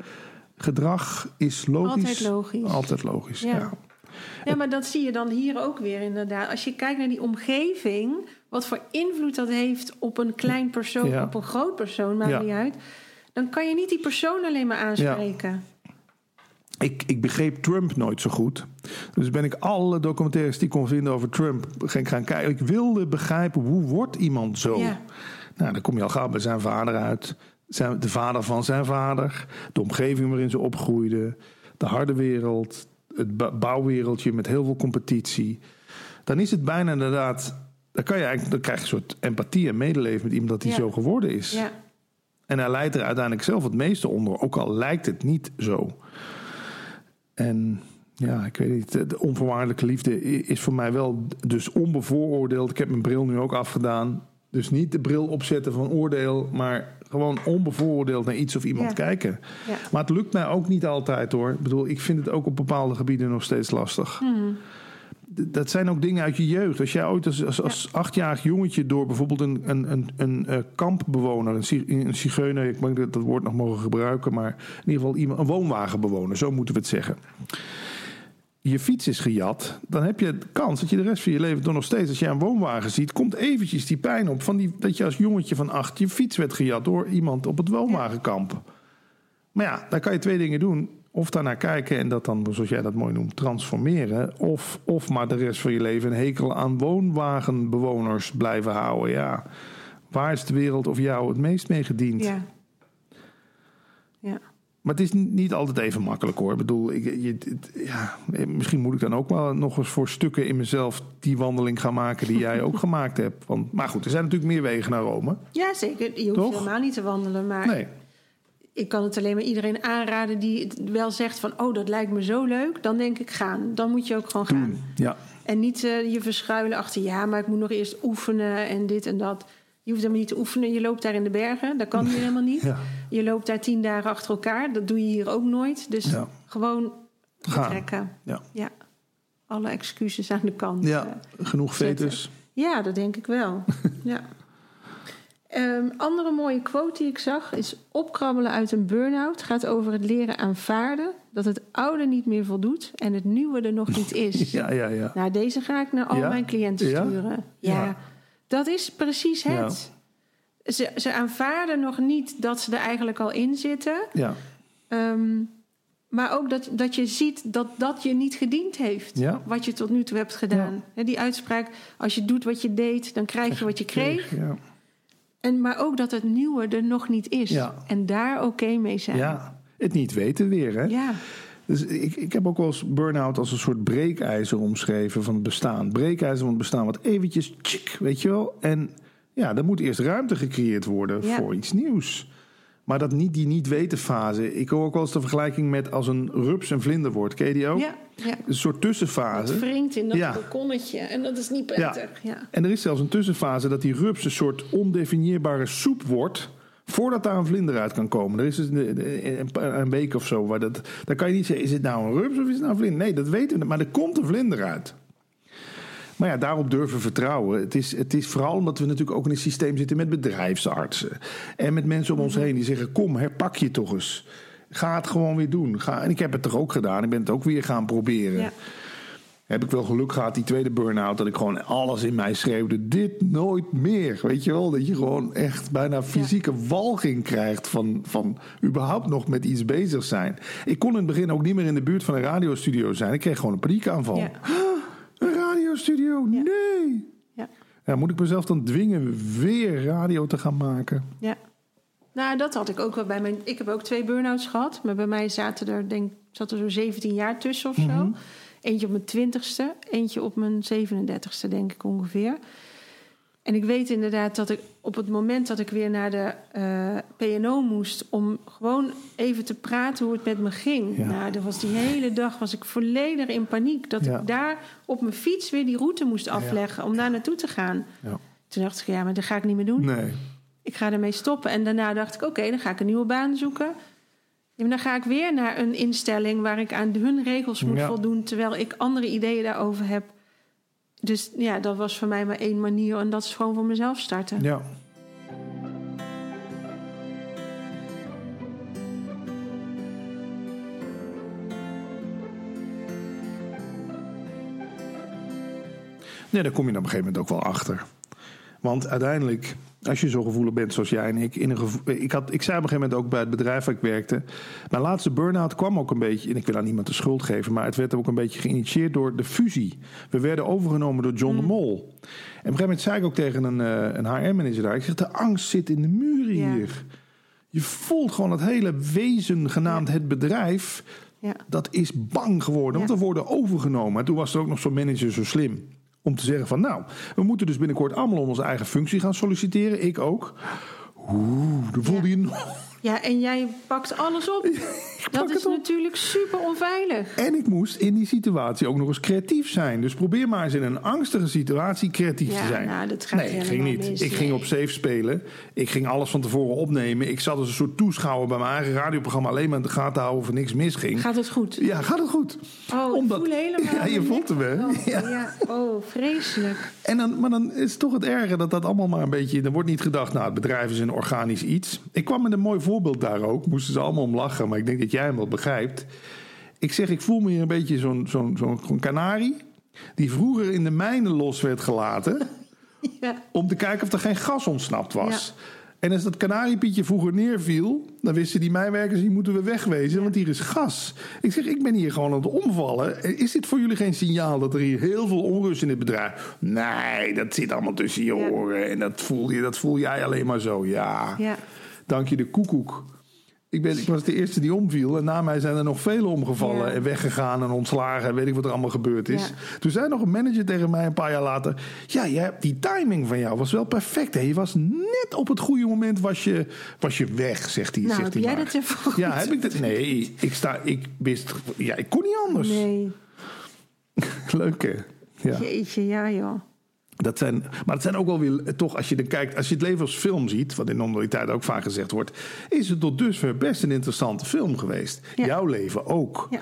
Gedrag is logisch. Altijd logisch. Altijd logisch, ja. Ja. Ja, maar dat zie je dan hier ook weer inderdaad. Als je kijkt naar die omgeving, wat voor invloed dat heeft op een klein persoon, Ja. op een groot persoon, maakt Ja. niet uit. Dan kan je niet die persoon alleen maar aanspreken. Ik, ik begreep Trump nooit zo goed. Dus ben ik alle documentaires die ik kon vinden over Trump gaan, gaan kijken. Ik wilde begrijpen, hoe wordt iemand zo? Ja. Nou, dan kom je al gauw bij zijn vader uit. Zijn, de vader van zijn vader. De omgeving waarin ze opgroeiden. De harde wereld. Het bouwwereldje met heel veel competitie. Dan is het bijna inderdaad... Dan, kan je eigenlijk, dan krijg je een soort empathie en medeleven met iemand dat hij Ja. zo geworden is. Ja. En hij leidt er uiteindelijk zelf het meeste onder, ook al lijkt het niet zo. En ja, ik weet niet, de onvoorwaardelijke liefde is voor mij wel dus onbevooroordeeld. Ik heb mijn bril nu ook afgedaan. Dus niet de bril opzetten van oordeel, maar gewoon onbevooroordeeld naar iets of iemand Ja. kijken. Ja. Maar het lukt mij ook niet altijd hoor. Ik bedoel, ik vind het ook op bepaalde gebieden nog steeds lastig. D- Dat zijn ook dingen uit je jeugd. Als jij ooit als, als, als achtjarig jongetje door bijvoorbeeld een, een, een, een eh, kampbewoner, een zigeuner, ik denk dat dat woord nog mogen gebruiken, maar in ieder geval iemand, een woonwagenbewoner, zo moeten we het zeggen. Je fiets is gejat, dan heb je de kans dat je de rest van je leven toch nog steeds, als jij een woonwagen ziet, komt eventjes die pijn op van die, dat je als jongetje van acht je fiets werd gejat door iemand op het woonwagenkamp. Maar ja, daar kan je twee dingen doen. Of daarnaar kijken en dat dan, zoals jij dat mooi noemt, transformeren. Of, of maar de rest van je leven een hekel aan woonwagenbewoners blijven houden. Ja, waar is de wereld of jou het meest mee gediend? Ja. Ja. Maar het is niet- altijd even makkelijk hoor. Ik bedoel, ik, je, het- ja, misschien moet ik dan ook wel nog eens voor stukken in mezelf die wandeling gaan maken die jij ook *laughs* gemaakt hebt. Want, maar goed, er zijn natuurlijk meer wegen naar Rome. ja, zeker. Je hoeft Toch? helemaal niet te wandelen. Maar Nee. ik kan het alleen maar iedereen aanraden die het wel zegt van... oh, dat lijkt me zo leuk. Dan denk ik gaan. Dan moet je ook gewoon gaan. Ja, En niet eh, je verschuilen achter... ja, maar ik moet nog eerst oefenen en dit en dat. Je hoeft helemaal niet te oefenen. Je loopt daar in de bergen. Dat kan hier *laughs* helemaal niet. ja. Je loopt daar tien dagen achter elkaar. Dat doe je hier ook nooit. Dus Ja. gewoon Gaan. vertrekken. Ja. Ja. Alle excuses aan de kant. eh. ja, genoeg zetten. fetus. Ja, dat denk ik wel. *laughs* ja. Ehm, andere mooie quote die ik zag is... opkrabbelen uit een burn-out gaat over het leren aanvaarden... dat het oude niet meer voldoet en het nieuwe er nog niet is. *laughs* Ja, ja, ja. Nou, deze ga ik naar al Ja? mijn cliënten sturen. Ja, Ja. Dat is precies het. Ze, ze aanvaarden nog niet dat ze er eigenlijk al in zitten... Ja, Ehm, maar ook dat, dat je ziet dat dat je niet gediend heeft. Ja. Wat je tot nu toe hebt gedaan. Hè, Die uitspraak, als je doet wat je deed, dan krijg je wat je kreeg. ja. En, maar ook dat het nieuwe er nog niet is. Ja. En daar oké mee zijn. ja. Het niet weten weer, hè? Ja. Dus ik, ik heb ook wel eens burn-out als een soort breekijzer omschreven van het bestaan. Breekijzer van het bestaan, wat eventjes, tjik, weet je wel. En ja, er moet eerst ruimte gecreëerd worden Ja. voor iets nieuws. Maar dat niet, die niet-weten fase. Ik hoor ook wel eens de vergelijking met als een rups een vlinder wordt. Ken je die ook? Ja, ja. Een soort tussenfase. Het wringt in dat Ja. balkonnetje. En dat is niet prettig. Ja. En er is zelfs een tussenfase dat die rups een soort ondefinieerbare soep wordt. Voordat daar een vlinder uit kan komen. Er is dus een, een, een week of zo. Waar dat, dan kan je niet zeggen: is het nou een rups of is het nou een vlinder? Nee, dat weten we. Maar er komt een vlinder uit. Maar ja, daarop durven we vertrouwen. Het is, het is vooral omdat we natuurlijk ook in een systeem zitten met bedrijfsartsen. En met mensen om ons heen die zeggen: kom, herpak je toch eens. Ga het gewoon weer doen. Ga, en ik heb het toch ook gedaan. Ik ben het ook weer gaan proberen Ja. Heb ik wel geluk gehad, die tweede burn-out, dat ik gewoon alles in mij schreeuwde. Dit nooit meer. Weet je wel? Dat je gewoon echt bijna fysieke walging krijgt van, van überhaupt nog met iets bezig zijn. Ik kon in het begin ook niet meer in de buurt van een radiostudio zijn. Ik kreeg gewoon een paniekaanval. Ja. Een radiostudio? Ja. Nee. Ja. Ja, moet ik mezelf dan dwingen weer radio te gaan maken? ja. Nou, dat had ik ook wel bij mijn... Ik heb ook twee burn-outs gehad. Maar bij mij zaten er, denk, zat er zo 17 jaar tussen of zo. Mhm. Eentje op mijn twintigste, eentje op mijn 37ste, denk ik ongeveer. En ik weet inderdaad dat ik op het moment dat ik weer naar de eh, PNO moest... om gewoon even te praten hoe het met me ging. Ja. Nou, dat was die hele dag was ik volledig in paniek. Dat Ja. ik daar op mijn fiets weer die route moest afleggen om daar naartoe te gaan. Ja. Toen dacht ik, ja, maar dat ga ik niet meer doen. Nee. Ik ga ermee stoppen. En daarna dacht ik, oké, dan ga ik een nieuwe baan zoeken. En dan ga ik weer naar een instelling waar ik aan hun regels moet Ja. voldoen, terwijl ik andere ideeën daarover heb. Dus ja, dat was voor mij maar één manier en dat is gewoon voor mezelf starten. Ja. Nee, daar kom je dan op een gegeven moment ook wel achter. Want uiteindelijk, als je zo gevoelig bent zoals jij en ik... In een gevo- ik, had, ik zei op een gegeven moment ook bij het bedrijf waar ik werkte... mijn laatste burn-out kwam ook een beetje... en ik wil aan niemand de schuld geven... maar het werd ook een beetje geïnitieerd door de fusie. We werden overgenomen door John de Mol. En op een gegeven moment zei ik ook tegen een, eh, een HR-manager daar... ik zeg, de angst zit in de muren Ja. hier. Je voelt gewoon het hele wezen genaamd het bedrijf... Ja. dat is bang geworden, want we worden overgenomen. En toen was er ook nog zo'n manager zo slim om te zeggen van... nou, we moeten dus binnenkort allemaal om onze eigen functie gaan solliciteren. Ik ook. Oeh, dan voelde je nog... Ja, en jij pakt alles op. *laughs* dat is op. natuurlijk super onveilig. En ik moest in die situatie ook nog eens creatief zijn. Dus probeer maar eens in een angstige situatie creatief Ja, te zijn. nou, dat gaat nee, ik ging niet. mis. Ik ging op safe spelen. Ik ging alles van tevoren opnemen. Ik zat als een soort toeschouwer bij mijn eigen radioprogramma... alleen maar in de gaten houden of er niks misging. Gaat het goed? Ja, gaat het goed? Oh, Omdat- ik voel helemaal... Ja, je voelt hem, hè? *laughs* Ja. Ja. Oh, vreselijk. En dan, maar dan is het toch het erge dat dat allemaal maar een beetje... Er wordt niet gedacht, nou, het bedrijf is een organisch iets. Ik kwam met een mooi voorbeeld daar ook. Moesten ze allemaal om lachen, maar ik denk dat jij hem wel begrijpt. Ik zeg, ik voel me hier een beetje zo'n zo'n zo'n kanarie... die vroeger in de mijnen los werd gelaten... *laughs* Ja. om te kijken of er geen gas ontsnapt was. En als dat kanariepietje vroeger neerviel... dan wisten die mijnwerkers, die moeten we wegwezen... want hier is gas. Ik zeg, ik ben hier gewoon aan het omvallen. Is dit voor jullie geen signaal dat er hier heel veel onrust in dit bedrijf... Nee, dat zit allemaal tussen je Ja. oren... en dat voel, je, dat voel jij alleen maar zo, ja. Ja. Dank je de koekoek. Ik, ben, ik was de eerste die omviel. En na mij zijn er nog vele omgevallen Ja. en weggegaan en ontslagen. En weet ik wat er allemaal gebeurd is. Ja. Toen zei nog een manager tegen mij een paar jaar later... Ja, jij die timing van jou was wel perfect. Hè? Je was net op het goede moment was je, was je weg, zegt hij. Nou, zegt heb hij jij maar. dat ervoor Ja, heb ik dat? Nee, ik, sta, ik wist... Ja, ik kon niet anders. Nee. *laughs* Leuk, hè? Ja. Jeetje, ja joh. Dat zijn, maar het zijn ook wel weer, toch, als je er kijkt, als je het leven als film ziet, wat in normaliteit ook vaak gezegd wordt, is het tot dusver best een interessante film geweest. Ja. Jouw leven ook. Ja.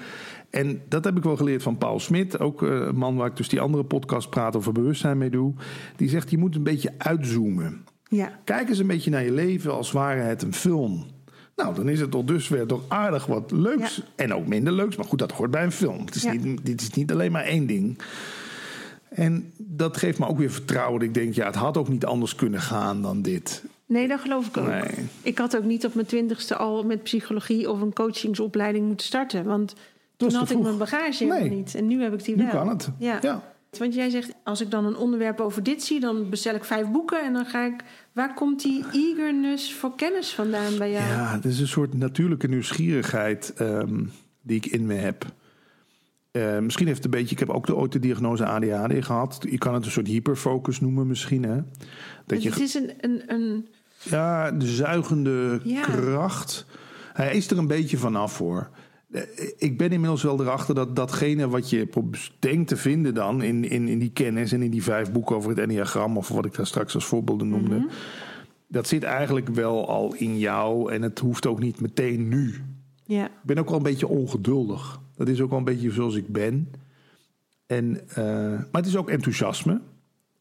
En dat heb ik wel geleerd van Paul Smit, ook eh, een man waar ik dus die andere podcast praat over bewustzijn mee doe. Die zegt, je moet een beetje uitzoomen. Ja. Kijk eens een beetje naar je leven als ware het een film. Nou, dan is het tot dusver toch aardig wat leuks. En ook minder leuks. Maar goed, dat hoort bij een film. Het is niet, dit is niet alleen maar één ding. En dat geeft me ook weer vertrouwen. Ik denk, ja, het had ook niet anders kunnen gaan dan dit. Nee, dat geloof ik ook. Nee. Ik had ook niet op mijn twintigste al met psychologie of een coachingsopleiding moeten starten. Want toen had ik mijn bagage helemaal Nee. niet. En nu heb ik die Nu wel. kan het. Ja. Ja. Want jij zegt, als ik dan een onderwerp over dit zie, dan bestel ik vijf boeken en dan ga ik. Waar komt die eagerness voor kennis vandaan bij jou? Ja, het is een soort natuurlijke nieuwsgierigheid ehm, die ik in me heb. Eh, misschien heeft het een beetje. Ik heb ook de, ooit de diagnose ADHD gehad. Je kan het een soort hyperfocus noemen, misschien. Hè? Dat je het is een, een, een. Ja, de zuigende Ja. kracht. Hij is er een beetje vanaf hoor. Eh, Ik ben inmiddels wel erachter dat datgene wat je denkt te vinden dan in, in, in die kennis en in die vijf boeken over het enneagram, of wat ik daar straks als voorbeelden noemde, Mhm. dat zit eigenlijk wel al in jou en het hoeft ook niet meteen nu. Ja, Ik ben ook wel een beetje ongeduldig. Dat is ook wel een beetje zoals ik ben. En, eh, maar het is ook enthousiasme.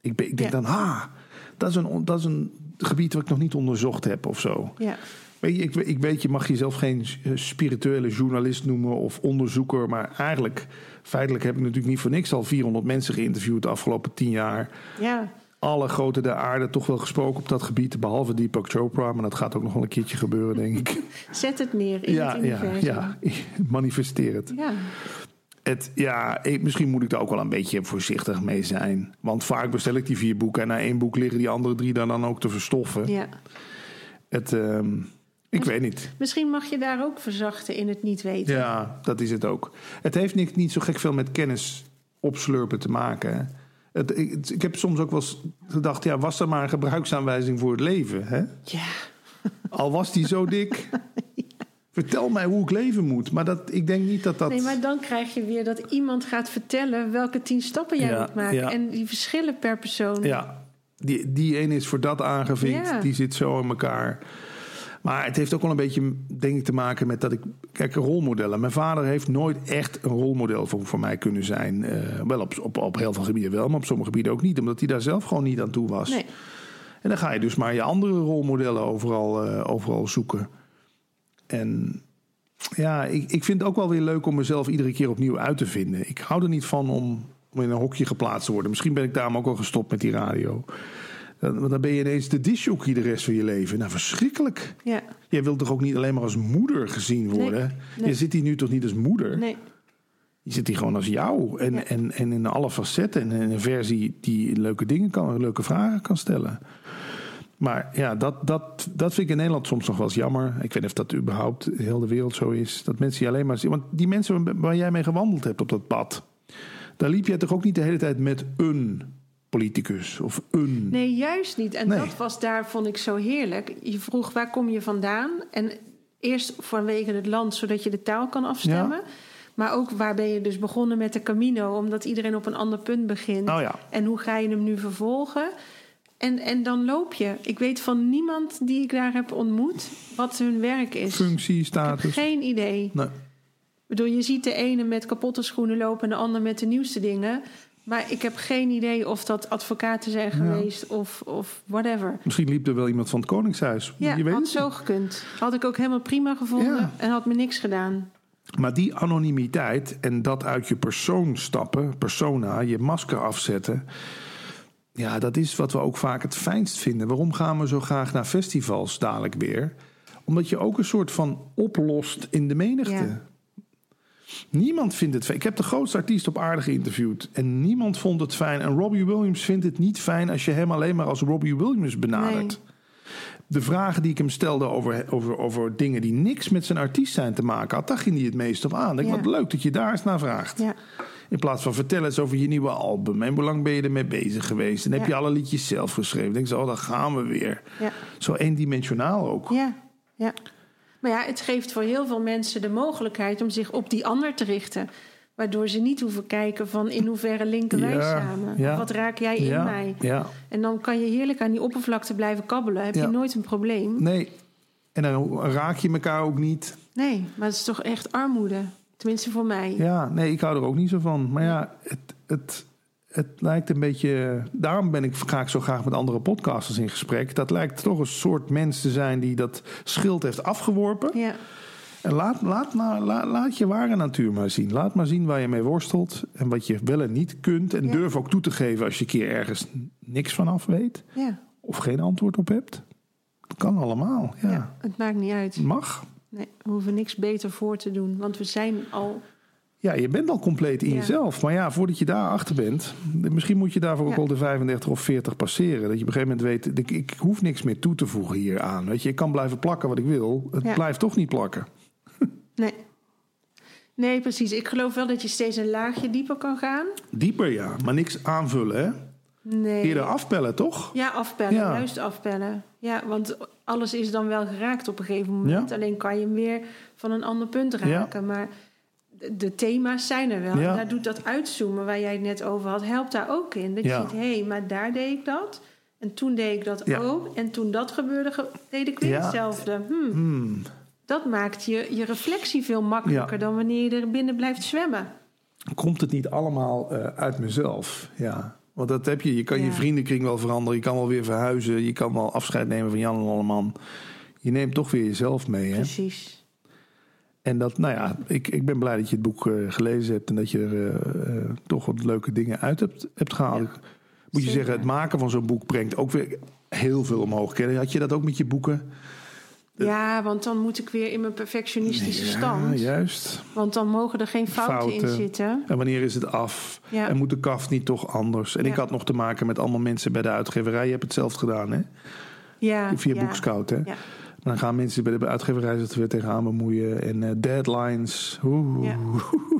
Ik, ben, ik denk Ja. dan, ha, dat is, een, dat is een gebied wat ik nog niet onderzocht heb of zo. ja. Weet je, ik, ik weet, je mag jezelf geen eh, spirituele journalist noemen of onderzoeker. Maar eigenlijk, feitelijk heb ik natuurlijk niet voor niks al 400 mensen geïnterviewd de afgelopen 10 jaar. ja. Alle grote der aarde toch wel gesproken op dat gebied. Behalve Deepak Chopra, maar dat gaat ook nog wel een keertje gebeuren, denk ik. *laughs* Zet het neer in ja, het ja, universum. ja, *laughs* manifesteer het. Ja. het ja, ik- misschien moet ik daar ook wel een beetje voorzichtig mee zijn. Want vaak bestel ik die vier boeken en na één boek liggen die andere drie daar dan ook te verstoffen. ja. Het, ehm, ik weet niet. Misschien mag je daar ook verzachten in het niet weten. Ja, dat is het ook. Het heeft niet, niet zo gek veel met kennis opslurpen te maken. Het, ik, ik heb soms ook wel eens gedacht, ja, was er maar een gebruiksaanwijzing voor het leven? Hè? Ja. *laughs* Al was die zo dik. *laughs* Vertel mij hoe ik leven moet. Maar dat, ik denk niet dat dat... Nee, maar dan krijg je weer dat iemand gaat vertellen welke tien stappen jij Ja, moet maken. ja. En die verschillen per persoon. Ja, die, die ene is voor dat aangevinkt, die zit zo in elkaar. Maar het heeft ook wel een beetje, denk ik, te maken met dat ik... Kijk, rolmodellen. Mijn vader heeft nooit echt een rolmodel voor, voor mij kunnen zijn. Eh, wel op, op, op heel veel gebieden wel, maar op sommige gebieden ook niet. Omdat hij daar zelf gewoon niet aan toe was. Nee. En dan ga je dus maar je andere rolmodellen overal, eh, overal zoeken. En ja, ik, ik vind het ook wel weer leuk om mezelf iedere keer opnieuw uit te vinden. Ik hou er niet van om, om in een hokje geplaatst te worden. Misschien ben ik daarom ook al gestopt met die radio. Dan, want dan ben je ineens de disjockey de rest van je leven. Nou, verschrikkelijk. Ja. Jij wilt toch ook niet alleen maar als moeder gezien worden? nee. Je zit hier nu toch niet als moeder? Nee. Je zit hier gewoon als jou. En, Ja. en, en in alle facetten. En in een versie die leuke dingen kan, leuke vragen kan stellen. Maar ja, dat, dat, dat vind ik in Nederland soms nog wel eens jammer. Ik weet niet of dat überhaupt heel de wereld zo is. Dat mensen die alleen maar zien. Want die mensen waar jij mee gewandeld hebt op dat pad. Daar liep jij toch ook niet de hele tijd met een politicus of een. Nee, juist niet. En Nee. dat was daar, vond ik zo heerlijk. Je vroeg waar kom je vandaan? En eerst vanwege het land, zodat je de taal kan afstemmen. Maar ook waar ben je dus begonnen met de Camino, omdat iedereen op een ander punt begint. Oh ja. En hoe ga je hem nu vervolgen? En, en dan loop je. Ik weet van niemand die ik daar heb ontmoet wat hun werk is. Functie, status. geen idee. Nee. Ik bedoel, je ziet de ene met kapotte schoenen lopen en de ander met de nieuwste dingen. Maar ik heb geen idee of dat advocaten zijn geweest of, of whatever. Misschien liep er wel iemand van het Koningshuis. Ja, je weet had het zo gekund. Had ik ook helemaal prima gevonden Ja. en had me niks gedaan. Maar die anonimiteit en dat uit je persoon stappen, persona, je masker afzetten. Ja, dat is wat we ook vaak het fijnst vinden. Waarom gaan we zo graag naar festivals dadelijk weer? Omdat je ook een soort van oplost in de menigte. Ja. Niemand vindt het fijn. Ik heb de grootste artiest op aarde geïnterviewd. En niemand vond het fijn. En Robbie Williams vindt het niet fijn als je hem alleen maar als Robbie Williams benadert. De vragen die ik hem stelde over, over, over dingen die niks met zijn artiest zijn te maken had, daar ging hij het meest op aan. Ik Ja. wat leuk dat je daar eens naar vraagt. Ja, In plaats van vertel eens over je nieuwe album. En hoe lang ben je ermee bezig geweest? En heb je alle liedjes zelf geschreven? Denk zo, oh, daar gaan we weer. Zo eendimensionaal ook. ja, ja. Maar ja, het geeft voor heel veel mensen de mogelijkheid om zich op die ander te richten. Waardoor ze niet hoeven kijken van in hoeverre linken wij Ja, samen. ja. Wat raak jij in ja, mij? ja. En dan kan je heerlijk aan die oppervlakte blijven kabbelen. Heb je nooit een probleem. Nee. En dan raak je elkaar ook niet. Nee, maar het is toch echt armoede. Tenminste voor mij. Ja, nee, ik hou er ook niet zo van. Maar ja, het, het, het lijkt een beetje. Daarom ben ik graag zo graag met andere podcasters in gesprek. Dat lijkt toch een soort mens te zijn die dat schild heeft afgeworpen. Ja, En laat, laat, laat, laat je ware natuur maar zien. Laat maar zien waar je mee worstelt. En wat je wel en niet kunt. En Ja. durf ook toe te geven als je een keer ergens niks vanaf weet. ja, Of geen antwoord op hebt. Dat kan allemaal. Ja. ja. het maakt niet uit. Mag. Nee, we hoeven niks beter voor te doen. Want we zijn al... Ja, je bent al compleet in Ja. jezelf. Maar ja, voordat je daar achter bent, misschien moet je daarvoor ook al de 35 of 40 passeren. Dat je op een gegeven moment weet, ik, ik hoef niks meer toe te voegen hier aan. Weet je, ik kan blijven plakken wat ik wil. Het Ja. blijft toch niet plakken. Nee. Nee, precies. Ik geloof wel dat je steeds een laagje dieper kan gaan. Dieper ja, maar niks aanvullen hè. Nee. Eerder afpellen toch? Ja, afpellen. Juist afpellen. Ja, want alles is dan wel geraakt op een gegeven moment. Ja. Alleen kan je hem weer van een ander punt raken. Maar de, thema's zijn er wel. Ja. En daar doet dat uitzoomen waar jij het net over had, helpt daar ook in. Dat Ja. je ziet, hé, hey, maar daar deed ik dat. En toen deed ik dat Ja. ook. En toen dat gebeurde, ge- deed ik weer Ja. hetzelfde. Hmm, Hmm. Dat maakt je, je reflectie veel makkelijker Ja. dan wanneer je er binnen blijft zwemmen. Komt het niet allemaal eh, uit mezelf? Ja. Want dat heb je. Je kan je vriendenkring wel veranderen. Je kan wel weer verhuizen. Je kan wel afscheid nemen van Jan en Alleman. Je neemt toch weer jezelf mee. Hè? Precies. En dat, nou ja, ik, ik ben blij dat je het boek eh, gelezen hebt en dat je er eh, eh, toch wat leuke dingen uit hebt, hebt gehaald. Ja, Moet je zeggen, het maken van zo'n boek brengt ook weer heel veel omhoog. Ken Had je dat ook met je boeken? Ja, want dan moet ik weer in mijn perfectionistische Ja, stand. juist. Want dan mogen er geen fouten, in zitten. En wanneer is het af? Ja. En moet de kaft niet toch anders? En ik had nog te maken met allemaal mensen bij de uitgeverij. Je hebt het zelf gedaan, hè? Ja, Via. Boekscout, hè? Ja. Dan gaan mensen bij de uitgeverij zich er weer tegenaan bemoeien. En eh, deadlines. Oeh. Ja.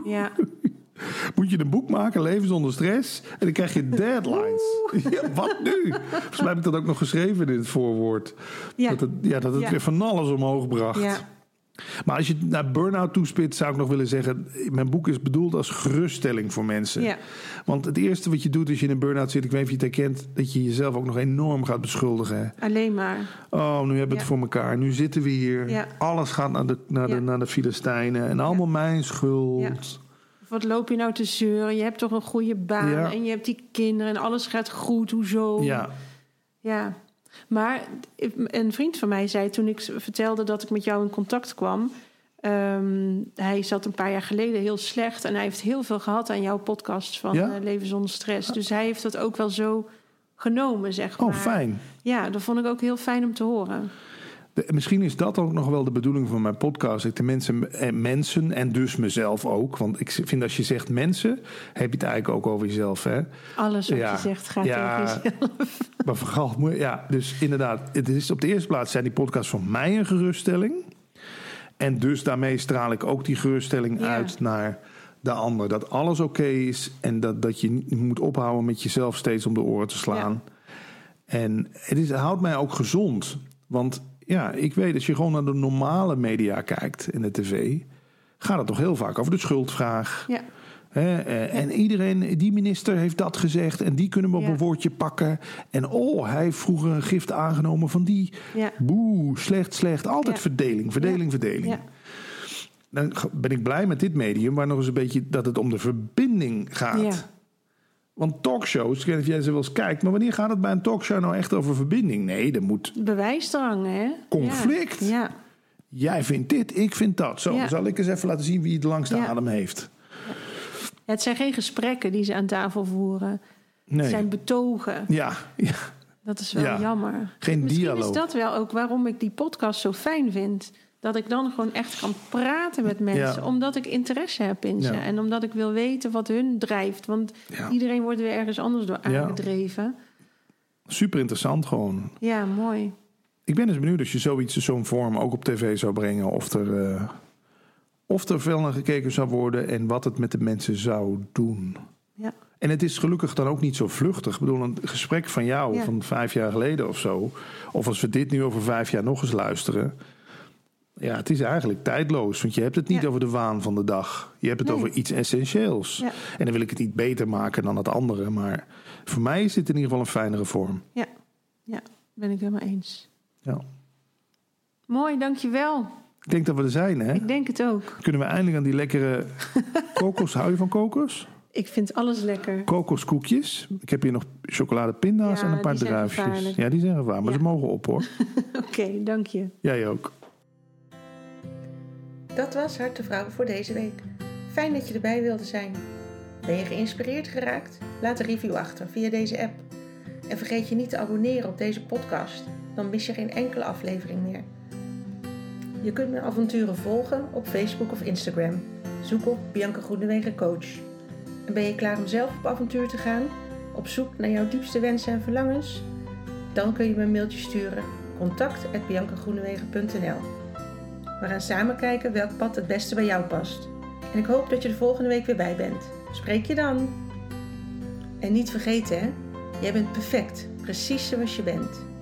Ja. *laughs* Moet je een boek maken, leven zonder stress. En dan krijg je deadlines. Ja, wat nu? Volgens mij heb ik dat ook nog geschreven in het voorwoord. Ja. Dat het, ja, dat het weer van alles omhoog bracht. Maar als je het naar burn-out toespitst, zou ik nog willen zeggen... mijn boek is bedoeld als geruststelling voor mensen. Ja. Want het eerste wat je doet als je in een burn-out zit... ik weet niet of je het herkent... dat je jezelf ook nog enorm gaat beschuldigen. Alleen maar. Oh, nu hebben we het voor elkaar. Nu zitten we hier. Ja. Alles gaat naar de, naar de, naar de Filistijnen. En allemaal mijn schuld. Wat loop je nou te zeuren? Je hebt toch een goede baan en je hebt die kinderen en alles gaat goed. Hoezo? Ja. Ja. Maar een vriend van mij zei toen ik vertelde dat ik met jou in contact kwam. ehm, hij zat een paar jaar geleden heel slecht en hij heeft heel veel gehad aan jouw podcast van Ja? eh, Leven zonder stress. Dus hij heeft dat ook wel zo genomen, zeg maar. Oh, fijn. Ja, dat vond ik ook heel fijn om te horen. De- misschien is dat ook nog wel de bedoeling van mijn podcast. Ik de mensen, eh, mensen en dus mezelf ook. Want ik vind als je zegt mensen, heb je het eigenlijk ook over jezelf. Hè? Alles wat Ja. je zegt gaat Ja. over jezelf. *laughs* Maar vooral, ja, dus inderdaad, het is op de eerste plaats zijn die podcasts voor mij een geruststelling. En dus daarmee straal ik ook die geruststelling Ja. uit naar de ander. Dat alles oké is en dat, dat je niet moet ophouden met jezelf steeds om de oren te slaan. En het, is, het houdt mij ook gezond. Want ja, ik weet, als je gewoon naar de normale media kijkt in de tv, gaat het toch heel vaak over de schuldvraag. Ja. Hè, eh, En iedereen, die minister heeft dat gezegd en die kunnen we op Ja. een woordje pakken. En oh, hij heeft vroeger een gift aangenomen van die. Ja. Boe, slecht, slecht. Altijd verdeling, verdeling, verdeling. Ja. Dan ben ik blij met dit medium, waar nog eens een beetje dat het om de verbinding gaat. Want talkshows, ik weet niet of jij ze wel eens kijkt, maar wanneer gaat het bij een talkshow nou echt over verbinding? Nee, er moet Bewijsdrang, hè? Conflict. Ja. ja. jij vindt dit, ik vind dat. Zo, Ja. zal ik eens even laten zien wie het langste Ja. adem heeft. Het zijn geen gesprekken die ze aan tafel voeren. Nee. Het zijn betogen. Ja, ja, Dat is wel Ja. jammer. geen Misschien dialoog. is dat wel ook waarom ik die podcast zo fijn vind. Dat ik dan gewoon echt kan praten met mensen. Ja. Omdat ik interesse heb in ze. Ja. En omdat ik wil weten wat hun drijft. Want Ja. iedereen wordt weer ergens anders door Ja. aangedreven. Super interessant gewoon. Ja, mooi. Ik ben dus benieuwd als je zoiets, zo'n vorm ook op tv zou brengen. Of er, eh, of er veel naar gekeken zou worden en wat het met de mensen zou doen. Ja. En het is gelukkig dan ook niet zo vluchtig. Ik bedoel, een gesprek van jou van vijf jaar geleden of zo. Of als we dit nu over vijf jaar nog eens luisteren. Ja, het is eigenlijk tijdloos. Want je hebt het niet Ja. over de waan van de dag. Je hebt het Nee. over iets essentieels. Ja. En dan wil ik het niet beter maken dan het andere. Maar voor mij is dit in ieder geval een fijnere vorm. Ja, ja ben ik helemaal eens. Ja. Mooi, dankjewel. Ik denk dat we er zijn, hè? Ik denk het ook. Kunnen we eindelijk aan die lekkere *laughs* kokos... Hou je van kokos? Ik vind alles lekker. Kokoskoekjes. Ik heb hier nog chocoladepinda's Ja, en een paar druifjes. Ja, die zijn gevaar, maar Ja. ze mogen op, hoor. *laughs* Oké, dank je. Jij ook. Dat was Hart de Vrouw voor deze week. Fijn dat je erbij wilde zijn. Ben je geïnspireerd geraakt? Laat een review achter via deze app. En vergeet je niet te abonneren op deze podcast, dan mis je geen enkele aflevering meer. Je kunt mijn avonturen volgen op Facebook of Instagram. Zoek op Bianca Groenewegen Coach. En ben je klaar om zelf op avontuur te gaan? Op zoek naar jouw diepste wensen en verlangens? Dan kun je me een mailtje sturen. contact.biancagroenewegen.nl We gaan samen kijken welk pad het beste bij jou past. En ik hoop dat je er volgende week weer bij bent. Spreek je dan! En niet vergeten hè, jij bent perfect, precies zoals je bent.